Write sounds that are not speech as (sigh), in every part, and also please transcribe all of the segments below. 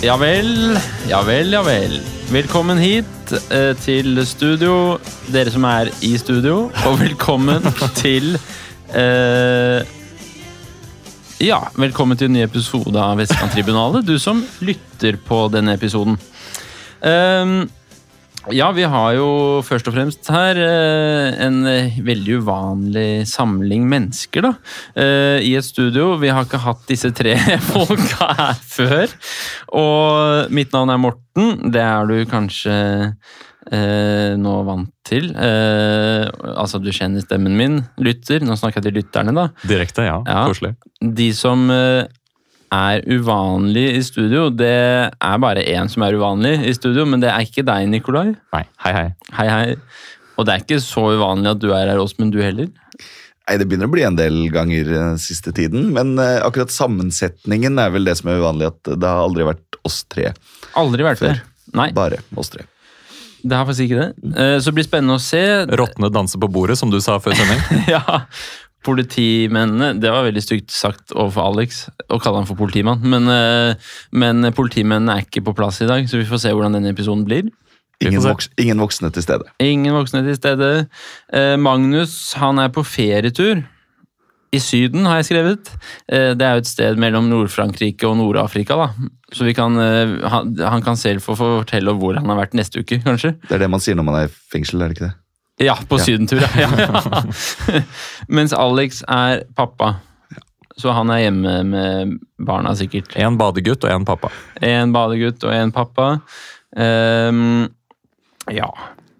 Ja vel, ja vel, ja vel. Velkommen hit eh, til studio, dere som er i studio. Og velkommen (laughs) til eh, Ja, velkommen til en ny episode av Vestkanttribunalet. Du som lytter på denne episoden. Ehm, ja, vi har jo først og fremst her eh, en veldig uvanlig samling mennesker, da. eh, I et studio. Vi har ikke hatt disse tre (laughs) folka her før. Og mitt navn er Morten. Det er du kanskje eh, nå vant til. Eh, altså, du kjenner stemmen min, lytter. Nå snakker jeg til lytterne, da. Direkte, ja. Ja. Koselig. De som eh, er uvanlig i studio, det er bare én som er uvanlig i studio, men det er ikke deg, Nikolai. Nei, hei, hei. Hei, hei. Og det er ikke så uvanlig at du er her, Åsmund, du heller. Nei, Det begynner å bli en del ganger eh, siste tiden, men eh, akkurat sammensetningen er vel det som er uvanlig. At det har aldri vært oss tre. Aldri vært det. Nei, Bare oss tre. det har faktisk ikke det. Eh, Så det blir spennende å se. Råtne danser på bordet, som du sa før sending. (laughs) Ja, politimennene Det var veldig stygt sagt overfor Alex å kalle han for politimann, men, eh, men politimennene er ikke på plass i dag, så vi får se hvordan denne episoden blir. Ingen, voks, ingen voksne til stede. Ingen voksne til stede. Eh, Magnus han er på ferietur. I Syden, har jeg skrevet. Eh, det er jo et sted mellom Nord-Frankrike og Nord-Afrika. da. Så vi kan, han, han kan selv få fortelle om hvor han har vært neste uke, kanskje. Det er det man sier når man er i fengsel, er det ikke det? Ja, på Ja. sydentur, ja. (laughs) ja. (laughs) Mens Alex er pappa. Så han er hjemme med barna, sikkert. En badegutt og en pappa. En badegutt og en pappa. Um, ja.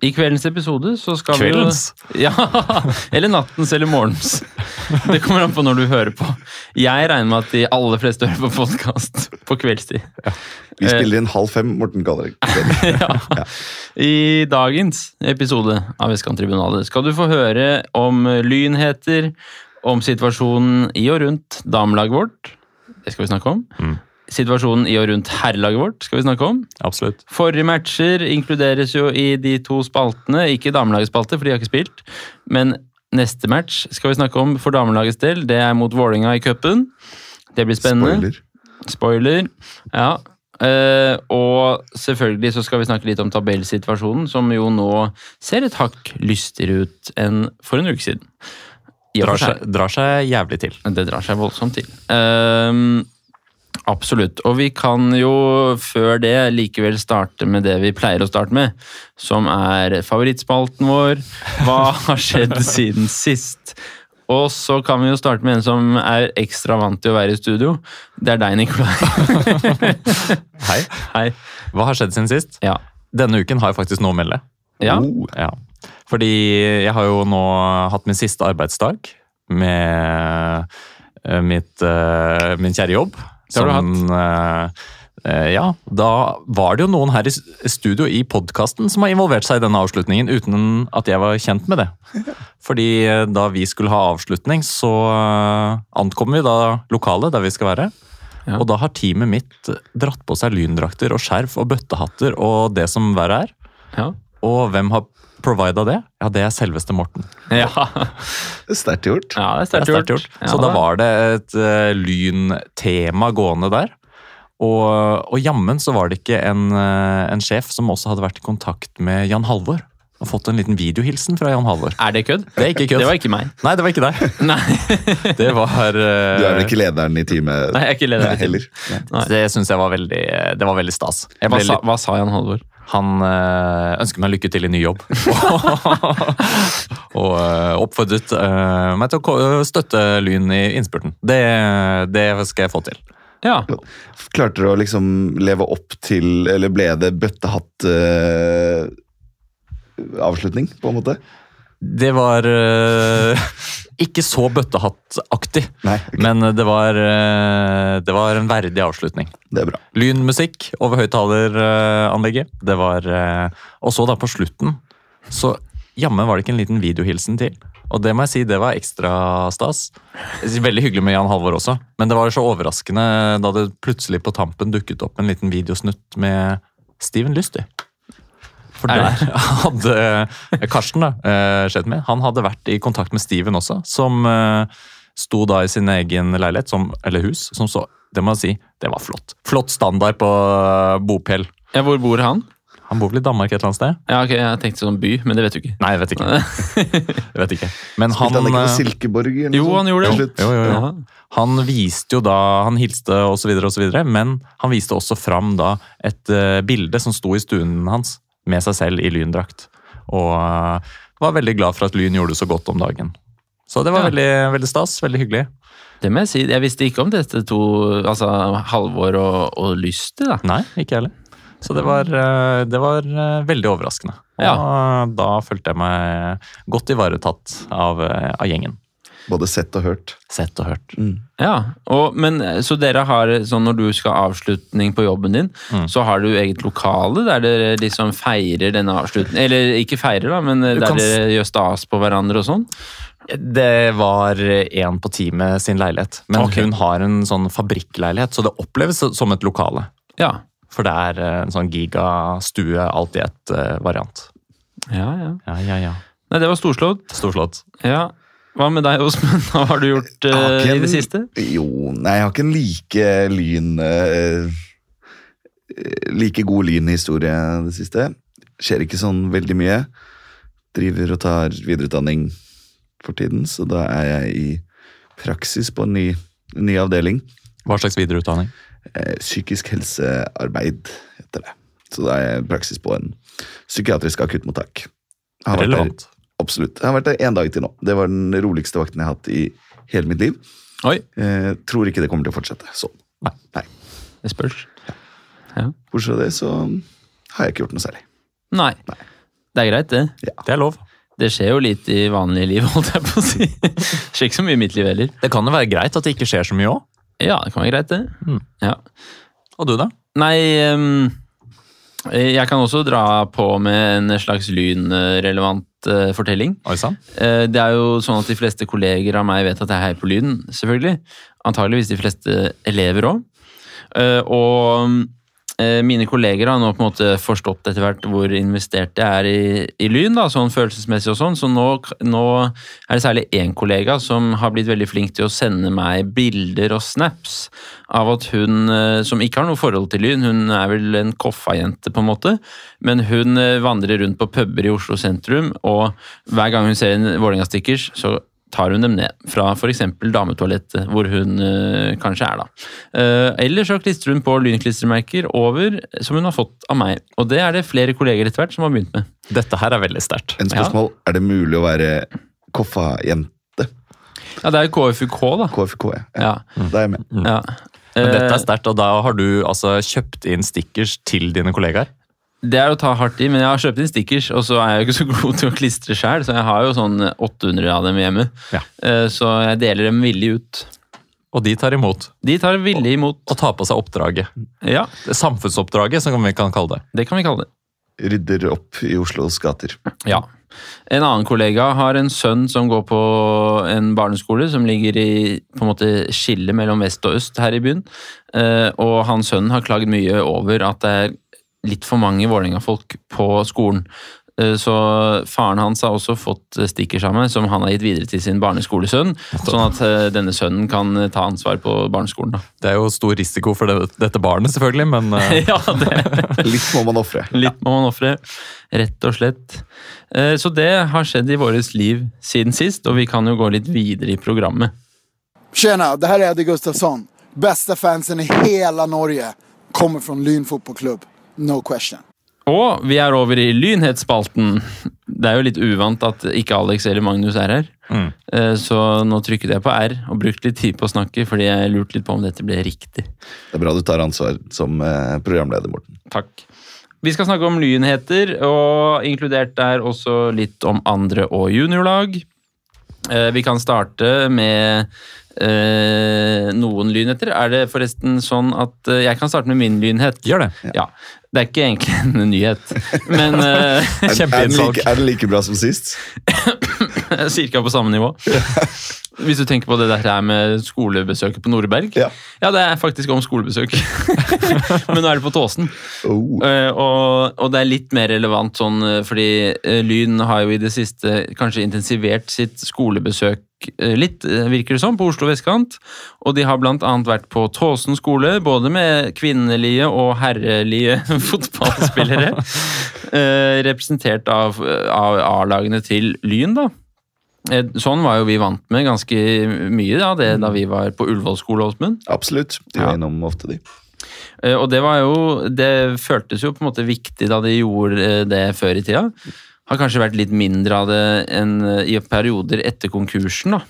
I kveldens episode så skal Kveldens? vi jo (laughs) Ja, Eller nattens eller morgens. Det kommer an på når du hører på. Jeg regner med at de aller fleste hører på podkast på kveldstid. Vi Eh. spiller inn halv fem, Morten kaller det. (laughs) ja. I dagens episode av Vestkanttribunalet skal du få høre om lynheter, om situasjonen i og rundt damelaget vårt. Det skal vi snakke om. Mm. Situasjonen i og rundt herrelaget vårt skal vi snakke om. Absolutt. Forrige matcher inkluderes jo i de to spaltene. Ikke damelagets spalte, for de har ikke spilt. Men neste match skal vi snakke om for damelagets del. Det er mot Vålinga i cupen. Det blir spennende. Spoiler. Spoiler. Ja. Uh, og selvfølgelig så skal vi snakke litt om tabellsituasjonen, som jo nå ser et hakk lystigere ut enn for en uke siden. Drar seg. drar seg jævlig til. Det drar seg voldsomt til. Ehm, absolutt. Og vi kan jo før det likevel starte med det vi pleier å starte med, som er favorittspalten vår. Hva har skjedd (laughs) siden sist? Og så kan vi jo starte med en som er ekstra vant til å være i studio. Det er deg, Nikolai. (laughs) Hei. Hei. Hva har skjedd siden sist? Ja. Denne uken har jeg faktisk noe å melde. Ja. Oh, Ja. Fordi jeg har jo nå hatt min siste arbeidsdag med eh, mitt, eh, min kjære jobb. Eh, ja, da var det jo noen her i studio i podkasten som har involvert seg i denne avslutningen uten at jeg var kjent med det. (laughs) Fordi eh, da vi skulle ha avslutning, så ankom vi da lokalet der vi skal være. Ja. Og da har teamet mitt dratt på seg lyndrakter og skjerf og bøttehatter og det som verre er. Ja. Og hvem har provida det? Ja, det er selveste Morten. Ja, det er Sterkt gjort. ja det er er sterkt gjort. gjort. Så da var det et uh, lyntema gående der. Og, og jammen så var det ikke en, uh, en sjef som også hadde vært i kontakt med Jan Halvor. Og fått en liten videohilsen fra Jan Halvor. Er det kødd? Det er ikke kødd. Det var ikke meg. Nei, det var ikke deg. (laughs) Nei, (laughs) Det var Uh, Du er vel ikke lederen i teamet Nei jeg er ikke lederen Nei, heller? Nei. Det syns jeg var veldig, det var veldig stas. Jeg Hva sa, hva sa Jan Halvor? Han ønsker ønsket meg lykke til i ny jobb. (laughs) og eh, oppfordret eh, meg til å støtte Lyn i innspurten. Det, det skal jeg få til. Ja. Klarte du å liksom leve opp til Eller ble det bøttehatt-avslutning, på en måte? Det var uh, (laughs) ikke så bøttehattaktig, okay. men det var, uh, det var en verdig avslutning. det er bra. Lynmusikk over høyttaleranlegget. Det var eh, Og så da på slutten, så jammen var det ikke en liten videohilsen til. Og det må jeg si, det var ekstra stas. Veldig hyggelig med Jan Halvor også, men det var så overraskende da det plutselig på tampen dukket opp en liten videosnutt med Steven Lysty. For Er der (laughs) hadde Karsten da, sjefen skjedd med. Han hadde vært i kontakt med Steven også, som eh, sto da i sin egen leilighet, som, eller hus, som så, det må jeg si, Det var flott. Flott standard på eh, bopel. Ja, hvor bor han? Han bor vel i Danmark et eller annet sted? Ja, ok, Jeg tenkte sånn by, men det vet du ikke. Nei, jeg vet ikke. (laughs) Jeg vet ikke. Men han, Spilte han ikke på eh, Silkeborg? eller Jo, sånt? han gjorde det. Jo, jo, jo. Ja. Han viste jo da, han hilste så videre, men han viste også fram da et uh, bilde som sto i stuen hans med seg selv i lyndrakt. Og eh, var veldig glad for at Lyn gjorde det så godt om dagen. Så det var Ja. veldig, veldig stas, veldig hyggelig. Det må jeg si. Jeg visste ikke om dette to, altså Halvor og, og Lysti, da. Nei, ikke heller. Så det var, eh, det var eh, veldig overraskende. Og Ja. da følte jeg meg godt ivaretatt av, av gjengen. Både sett og hørt. Sett og hørt. Ja, og, men Så dere har sånn når du skal ha avslutning på jobben din, Mm. så har du eget lokale der dere liksom feirer denne avslutningen Eller ikke feirer, da, men der kan dere gjør stas på hverandre og sånn? Det var én på teamet sin leilighet, men okay. hun har en sånn fabrikkleilighet, så det oppleves som et lokale. Ja. For det er eh, en sånn gigastue, alt i ett eh, variant. Ja, ja. Ja, ja, ja. Nei, det var storslått. Storslått. Ja. Hva med deg, Åsmund? Hva har du gjort uh, eh, i det siste? Jo, nei, jeg har ikke en like lyn uh, Like god lynhistorie det siste. Skjer ikke sånn veldig mye. Driver og tar videreutdanning for tiden, så da er jeg i praksis på en ny, en ny avdeling. Hva slags videreutdanning? Psykisk helsearbeid heter det. Så da er jeg i praksis på en psykiatrisk akuttmottak. Har vært Relevant. Absolutt. Jeg har vært der én dag til nå. Det var den roligste vakten jeg har hatt i hele mitt liv. Oi, Eh, tror ikke det kommer til å fortsette sånn. Nei. Nei. det spørs. Bortsett fra det så har jeg ikke gjort noe særlig. Nei. Det er greit, det. Det er lov. Det skjer jo litt i vanlige liv, (laughs) holdt jeg på å si. Det skjer ikke så mye i mitt liv heller. Det kan jo være greit at det ikke skjer så mye òg. Ja, det kan være greit, det. Mm. Ja. Og du, da? Nei, ehm, jeg kan også dra på med en slags lynrelevant eh, fortelling. Eh, det er jo sånn at de fleste kolleger av meg vet at jeg heier på Lyden, selvfølgelig. Antageligvis de fleste elever òg. og eh, mine kolleger har nå på en måte forstått etter hvert hvor investert jeg er i, i Lyn, da, sånn følelsesmessig og sånn. Så nå, nå er det særlig én kollega som har blitt veldig flink til å sende meg bilder og snaps av at hun, eh, som ikke har noe forhold til Lyn, hun er vel en Koffa-jente på en måte, men hun eh, vandrer rundt på puber i Oslo sentrum, og hver gang hun ser en Vålerenga-stickers, så tar hun dem ned fra f.eks. dametoalettet, hvor hun eh, kanskje er da. Uh, eller så klistrer hun på lynklistremerker over, som hun har fått av meg. Og det er det flere kolleger etter hvert som har begynt med. Dette her er veldig sterkt. En spørsmål, Er det mulig å være Koffa-jente? Ja, det er jo KFUK, da. KFUK, ja. Ja. Da er jeg med. ja. Men dette Eh, er sterkt, og da har du altså kjøpt inn stickers til dine kollegaer? Det er å ta hardt i, men jeg har kjøpt inn stickers, og så er jeg jo ikke så god til å klistre sjøl, så jeg har jo sånn 800 av dem hjemme. Ja. Eh, Så jeg deler dem villig ut. Og de tar imot. De tar villig imot. Og tar på seg oppdraget. Ja, Samfunnsoppdraget, som vi kan kalle det. det kan vi kalle det. Rydder opp i Oslos gater. Ja. En annen kollega har en sønn som går på en barneskole som ligger i på en måte skillet mellom vest og øst her i byen. Eh, Og hans sønn har klagd mye over at det er litt for mange Vålerenga-folk på skolen. Eh, Så faren hans har også fått stickers av meg, som han har gitt videre til sin barneskolesønn. Sånn at eh, denne sønnen kan eh, ta ansvar på barneskolen. Da. Det er jo stor risiko for det, dette barnet, selvfølgelig, men eh, (laughs) ja, det (laughs) Litt må man ofre. Litt må man ofre, rett og slett. Eh, Så det har skjedd i vårt liv siden sist, og vi kan jo gå litt videre i programmet. Tjena, det her er Eddie Gustafsson. Beste fansen i hele Norge kommer fra Lyn fotbollklubb. No question. Og vi er over i lynhetsspalten. Det er jo litt uvant at ikke Alex eller Magnus er her. Mm. Eh, Så nå trykket jeg på R og brukte litt tid på å snakke, fordi jeg lurte litt på om dette ble riktig. Det er bra du tar ansvar som eh, programleder, Morten. Takk. Vi skal snakke om lynheter, og inkludert der også litt om andre- og juniorlag. Eh, Vi kan starte med eh, noen lynheter. Er det forresten sånn at eh, jeg kan starte med min lynhet? gjør det. Ja. Det er ikke egentlig en (laughs) nyhet, men eh, (laughs) Er, er, den like, er den like bra som sist? (coughs) cirka på samme nivå. (laughs) Hvis du tenker på det der her med skolebesøket på Nordberg. Ja. det er faktisk om skolebesøk. (laughs) Men nå er det på Tåsen. Oh. Uh, og, og det er litt mer relevant sånn, eh, fordi uh, Lyn har jo i det siste kanskje intensivert sitt skolebesøk litt, virker det som, på Oslo vestkant. Og de har annet vært på Tåsen skole, både med kvinnelige og herrelige (laughs) fotballspillere. (laughs) eh, representert av, av A-lagene til Lyn, da. Eh, Sånn var jo vi vant med ganske mye da, det, da vi var på Ullevål skole, Åsmund. Absolutt. De Ja. var innom ofte, de. Eh, Og det var jo Det føltes jo på en måte viktig da de gjorde eh, det før i tida. Har kanskje vært litt mindre av det enn i perioder etter konkursen, da.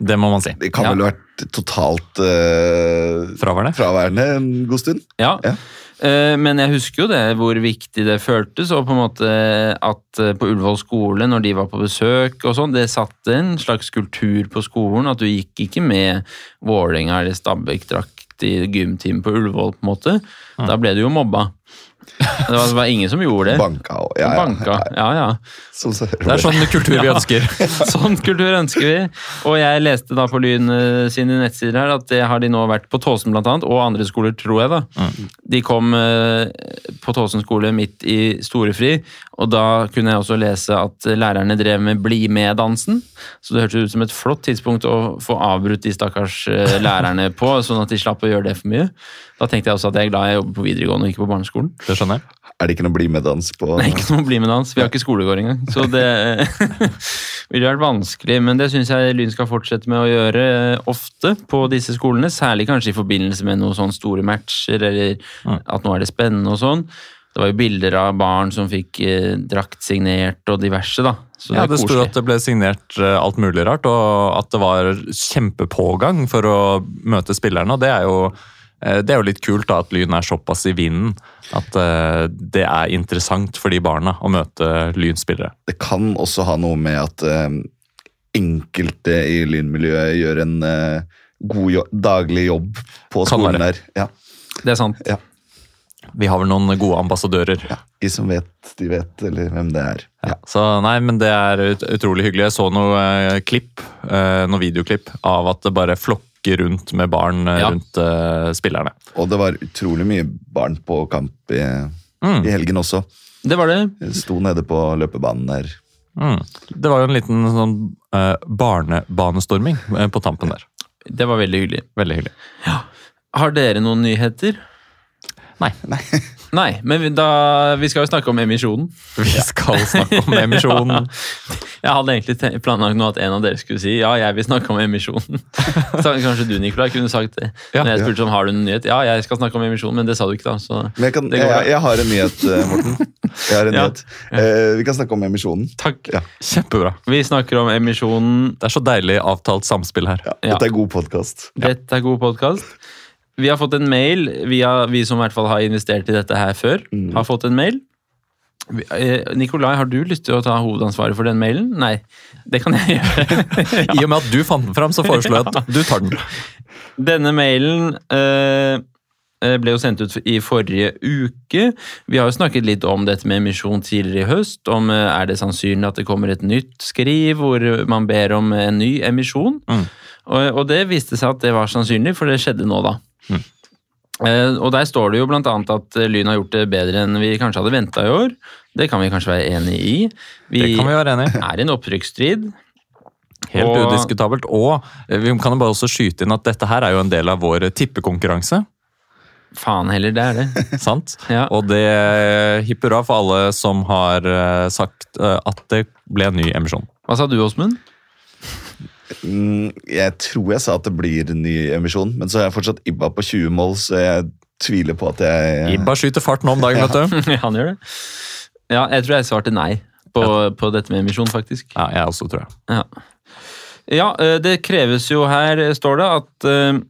Det må man si. Det kan vel ha vært totalt uh, Fraværende. fraværende en god stund. Ja. Ja. Eh, Men jeg husker jo det, hvor viktig det føltes, og på en måte at eh, på Ullevål skole, når de var på besøk og sånn, det satte en slags kultur på skolen, at du gikk ikke med Vålerenga eller Stabæk-drakt i gymtime på Ullevål, på en måte. Da ble du jo mobba. Det var, det var ingen som gjorde det. Banka og ja, ja, Banka. ja, Ja, ja. Som så Det er sånn kultur vi (laughs) ønsker. Sånn kultur ønsker vi. Og jeg leste da på Lyn eh, sine nettsider her at det har de nå vært på Tåsen blant annet, og andre skoler, tror jeg da. De kom eh, på Tåsen skole midt i storefri, og da kunne jeg også lese at lærerne drev med Bli med-dansen. Så det hørtes ut som et flott tidspunkt å få avbrutt de stakkars eh, (laughs) lærerne på, sånn at de slapp å gjøre det for mye. Da tenkte jeg også at jeg er glad jeg jobber på videregående og ikke på barneskolen. Det skjønner jeg. Er det ikke noe bli med-dans på Nei, ikke noe bli med dans. Vi har ikke skolegård engang. Så det (laughs) ville vært vanskelig. Men det syns jeg Lyn skal fortsette med å gjøre eh, ofte på disse skolene. Særlig kanskje i forbindelse med noen sånne store matcher, eller at nå er det spennende og sånn. Det var jo bilder av barn som fikk eh, drakt signert og diverse, da. Så det Ja, er det sto at det ble signert eh, alt mulig rart, og at det var kjempepågang for å møte spillerne. og det er jo det er jo litt kult da, at Lyn er såpass i vinden at eh, det er interessant for de barna å møte Lyn-spillere. Det kan også ha noe med at eh, enkelte i lynmiljøet gjør en eh, god jo daglig jobb på skolen der. Ja. Det er sant. Ja. Vi har vel noen gode ambassadører. ja. De som vet, de vet, eller hvem det er. Ja, så nei, men Det er ut, utrolig hyggelig. Jeg så noe eh, klipp, eh, noe videoklipp av at det bare flokker rundt med barn eh, Ja. rundt uh, spillerne. Og det var utrolig mye barn på kamp i, Mm. i helgen også. Det var det. Jeg sto nede på løpebanen der. Mm. Det var jo en liten sånn uh, barnebanestorming på tampen der. Det var veldig hyggelig. Veldig hyggelig. Har dere noen nyheter? Nei, Nei, (laughs) men vi- da, vi skal jo snakke om emisjonen. vi skal snakke om emisjonen. (laughs) Jeg hadde egentlig planlagt nå at en av dere skulle si ja, jeg vil snakke om emisjonen. (laughs) Så kanskje du, Nikolai, kunne sagt det. Ja. Når jeg spurte om har du en nyhet. Ja, jeg skal snakke om emisjonen, men det sa du ikke, da. Så Men jeg, kan, Det går jeg, jeg har en nyhet, eh, Morten. Jeg har en (laughs) Ja. nyhet. Eh, vi kan snakke om emisjonen. takk. Ja. Kjempebra. Vi snakker om emisjonen. Det er så deilig avtalt samspill her. Ja, Ja. Dette er god podkast. Dette er god podkast. Vi har fått en mail, via, vi som i hvert fall har investert i dette her før, Mm. har fått en mail. Eh, Nikolai, har du lyst til å ta hovedansvaret for den mailen? Nei, det kan jeg gjøre. (laughs) (laughs) I og med at du fant den fram, så foreslår jeg at du tar den. Denne mailen eh, eh, ble jo sendt ut i forrige uke. Vi har jo snakket litt om dette med emisjon tidligere i høst. Om eh, er det sannsynlig at det kommer et nytt skriv hvor man ber om en ny emisjon. Mm. Og, og det viste seg at det var sannsynlig, for det skjedde nå, da. Eh, og der står det jo annet at eh, Lyn har gjort det bedre enn vi kanskje hadde venta i år. Det kan vi kanskje være enig i. Vi Det kan vi være enig i. er i en opprykksstrid. Helt Og- udiskutabelt. Og eh, vi kan jo bare også skyte inn at dette her er jo en del av vår tippekonkurranse. Faen heller, det er det. (laughs) sant? Ja. Og det hipp hurra for alle som har sagt at det ble en ny emisjon. Hva sa du, Åsmund? Mm, jeg tror jeg sa at det blir en ny emisjon, men så har jeg fortsatt Ibba på 20 mål, så jeg tviler på at jeg Ibba skyter fart nå om dagen, vet du. (laughs) Han gjør det. Ja, jeg tror jeg svarte nei på, på dette med emisjon, faktisk. Ja, jeg også, tror jeg. Ja. ja, eh, det kreves jo her, står det, at eh, eh,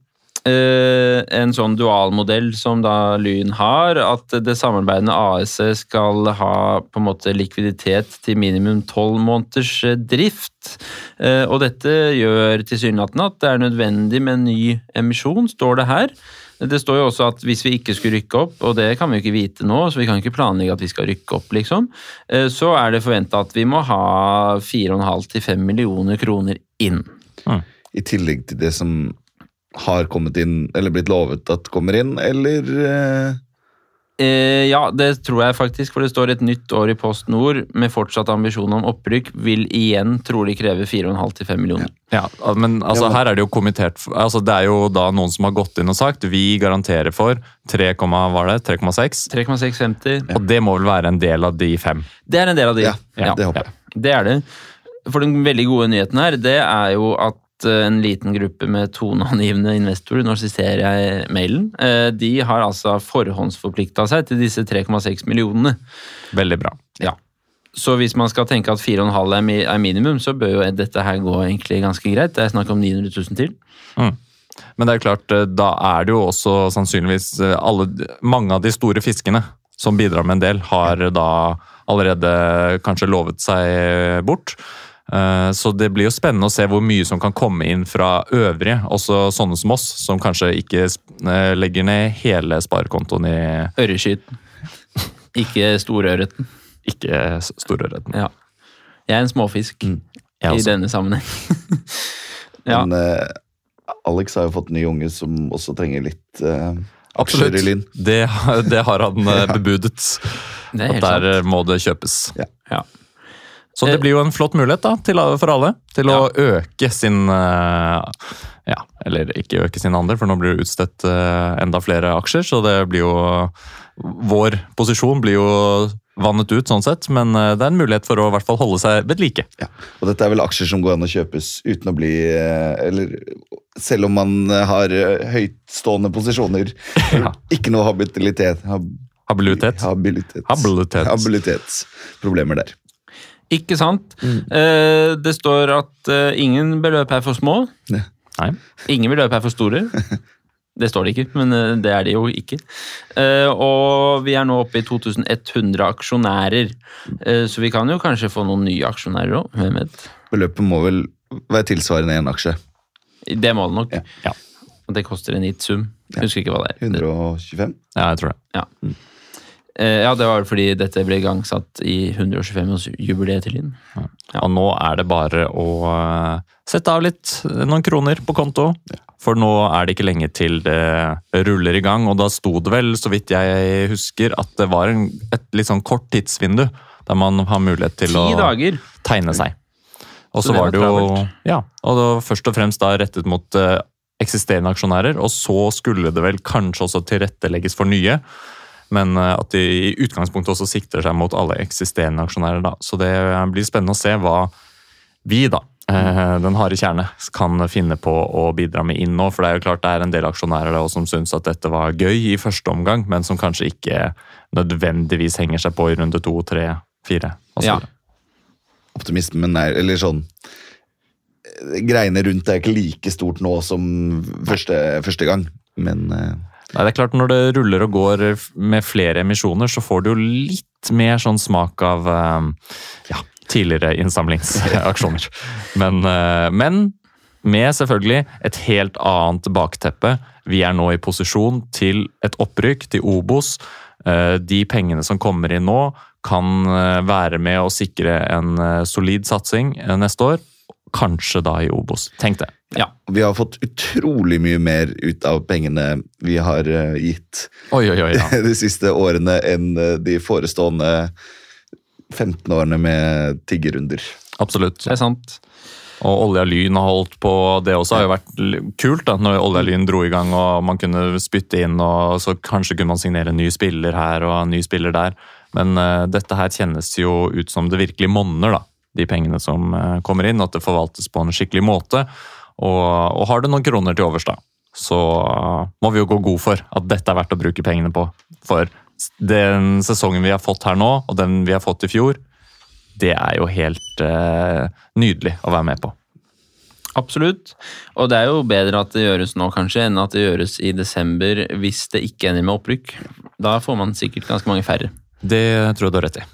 en sånn dualmodell som da Lyn har, at det samarbeidende AS-et skal ha på en måte likviditet til minimum tolv måneders eh, drift. Eh, Og dette gjør tilsynelatende at det er nødvendig med en ny emisjon, står det her. Det står jo også at hvis vi ikke skulle rykke opp, og det kan vi jo ikke vite nå, så vi kan ikke planlegge at vi skal rykke opp, liksom, eh, så er det forventa at vi må ha 4,5 til 5 millioner kroner inn. Mm. I tillegg til det som har kommet inn, eller blitt lovet at kommer inn, eller eh, Eh, ja, det tror jeg faktisk, for det står et nytt år i Post Nord med fortsatt ambisjon om opprykk, vil igjen trolig kreve 4,5-5 millioner. Ja, men altså, Ja, her er det jo kommentert altså, Det er jo da noen som har gått inn og sagt vi garanterer for 3, var det? 3,6. 3,650. Og det må vel være en del av de fem. Det er en del av de. Ja, det håper jeg. Det er det. For den veldig gode nyheten her, det er jo at en liten gruppe med toneangivende investorer, nå siterer jeg mailen, eh, de har altså forhåndsforplikta seg til disse 3,6 millionene. Veldig bra. Ja. Så hvis man skal tenke at 4,5 er, minimum, så bør jo dette her gå egentlig ganske greit. Det er snakk om 900 000 til. Men det er klart, eh, da er det jo også sannsynligvis eh, alle, mange av de store fiskene som bidrar med en del, har da allerede kanskje lovet seg bort. Eh, Så det blir jo spennende å se hvor mye som kan komme inn fra øvrige, også sånne som oss, som kanskje ikke eh, legger ned hele sparekontoen i Øreskyten. Ikke storørreten. ikke storørreten. Ja. Jeg er en småfisk mm. i denne sammenheng. (laughs) ja. Men uh, Alex har jo fått en ny unge som også trenger litt uh, Absolutt. Det, det har han (laughs) bebudet. Det er At der sant. må det kjøpes. Ja. Ja. Så det blir jo en flott mulighet da, til, for alle til å øke sin eh, Ja, eller ikke øke sin andel, for nå blir det utstedt eh, enda flere aksjer. Så det blir jo Vår posisjon blir jo vannet ut, sånn sett, men eh, det er en mulighet for å i hvert fall holde seg ved like. Ja. Og dette er vel aksjer som går an å kjøpes uten å bli eh, Eller selv om man eh, har eh, høytstående posisjoner. (laughs) Ja. Ikke noe habilitet. Hab, Habilitet. habilitet. Habilitet. Habilitetsproblemer der. Ikke sant? Eh, det står at eh, ingen beløp er for små. Nei. Ingen beløp er for store. (laughs) Det står det ikke, men eh, det er det jo ikke. Eh, og vi er nå oppe i 2100 aksjonærer, Eh, så vi kan jo kanskje få noen nye aksjonærer òg. Hvem vet? Beløpet må vel være tilsvarende én aksje. Det må det nok. Ja. Ja. Og det koster en gitt sum. Jeg husker ikke hva det er. 125? Ja, jeg tror det. Ja. Eh, ja, det var fordi dette ble igangsatt i 125-årsjubileet til Linn. Og nå er det bare å eh, sette av litt, eh, noen kroner på konto. For nå er det ikke lenge til det ruller i gang, og da sto det vel, så vidt jeg husker, at det var en, et litt sånn kort tidsvindu der man har mulighet til å dager! tegne seg. Og Så så var det jo. Ja, og det var først og fremst da rettet mot eksisterende aksjonærer, og så skulle det vel kanskje også tilrettelegges for nye. Men eh, at de i utgangspunktet også sikter seg mot alle eksisterende aksjonærer. da. Så det blir spennende å se hva vi, da, eh, den harde kjerne, kan finne på å bidra med inn nå. For det er jo klart det er en del aksjonærer da, som syns at dette var gøy i første omgang, men som kanskje ikke nødvendigvis henger seg på i runde to, tre, fire. Ja. Optimismen er Eller sånn eh, Greiene rundt er ikke like stort nå som første, første gang, men eh, Nei, det er klart Når det ruller og går med flere emisjoner, så får du jo litt mer sånn smak av eh, ja, tidligere innsamlingsaksjoner. (laughs) Men, eh, men med selvfølgelig et helt annet bakteppe. Vi er nå i posisjon til et opprykk til Obos. Eh, De pengene som kommer inn nå, kan være med å sikre en solid satsing neste år. Kanskje da i Obos. Tenk det. Ja. vi har fått utrolig mye mer ut av pengene vi har eh, gitt Oi, oi, oi. Ja. (laughs) de siste årene enn eh, de forestående 15 årene med tiggerunder. Absolutt. Det er sant. Og Olja Lyn har holdt på, det også har jo vært kult da, når Olja Lyn dro i gang og man kunne spytte inn, og så kanskje kunne man signere en ny spiller her og en ny spiller der. Men uh, dette her kjennes jo ut som det virkelig monner, da. De pengene som uh, kommer inn, at det forvaltes på en skikkelig måte. Og, og har du noen kroner til overs, da, så må vi jo gå god for at dette er verdt å bruke pengene på. For den sesongen vi har fått her nå, og den vi har fått i fjor, det er jo helt eh, nydelig å være med på. Absolutt. Og det er jo bedre at det gjøres nå, kanskje, enn at det gjøres i desember hvis det ikke ender med opprykk. Da får man sikkert ganske mange færre. Det tror jeg du har rett i.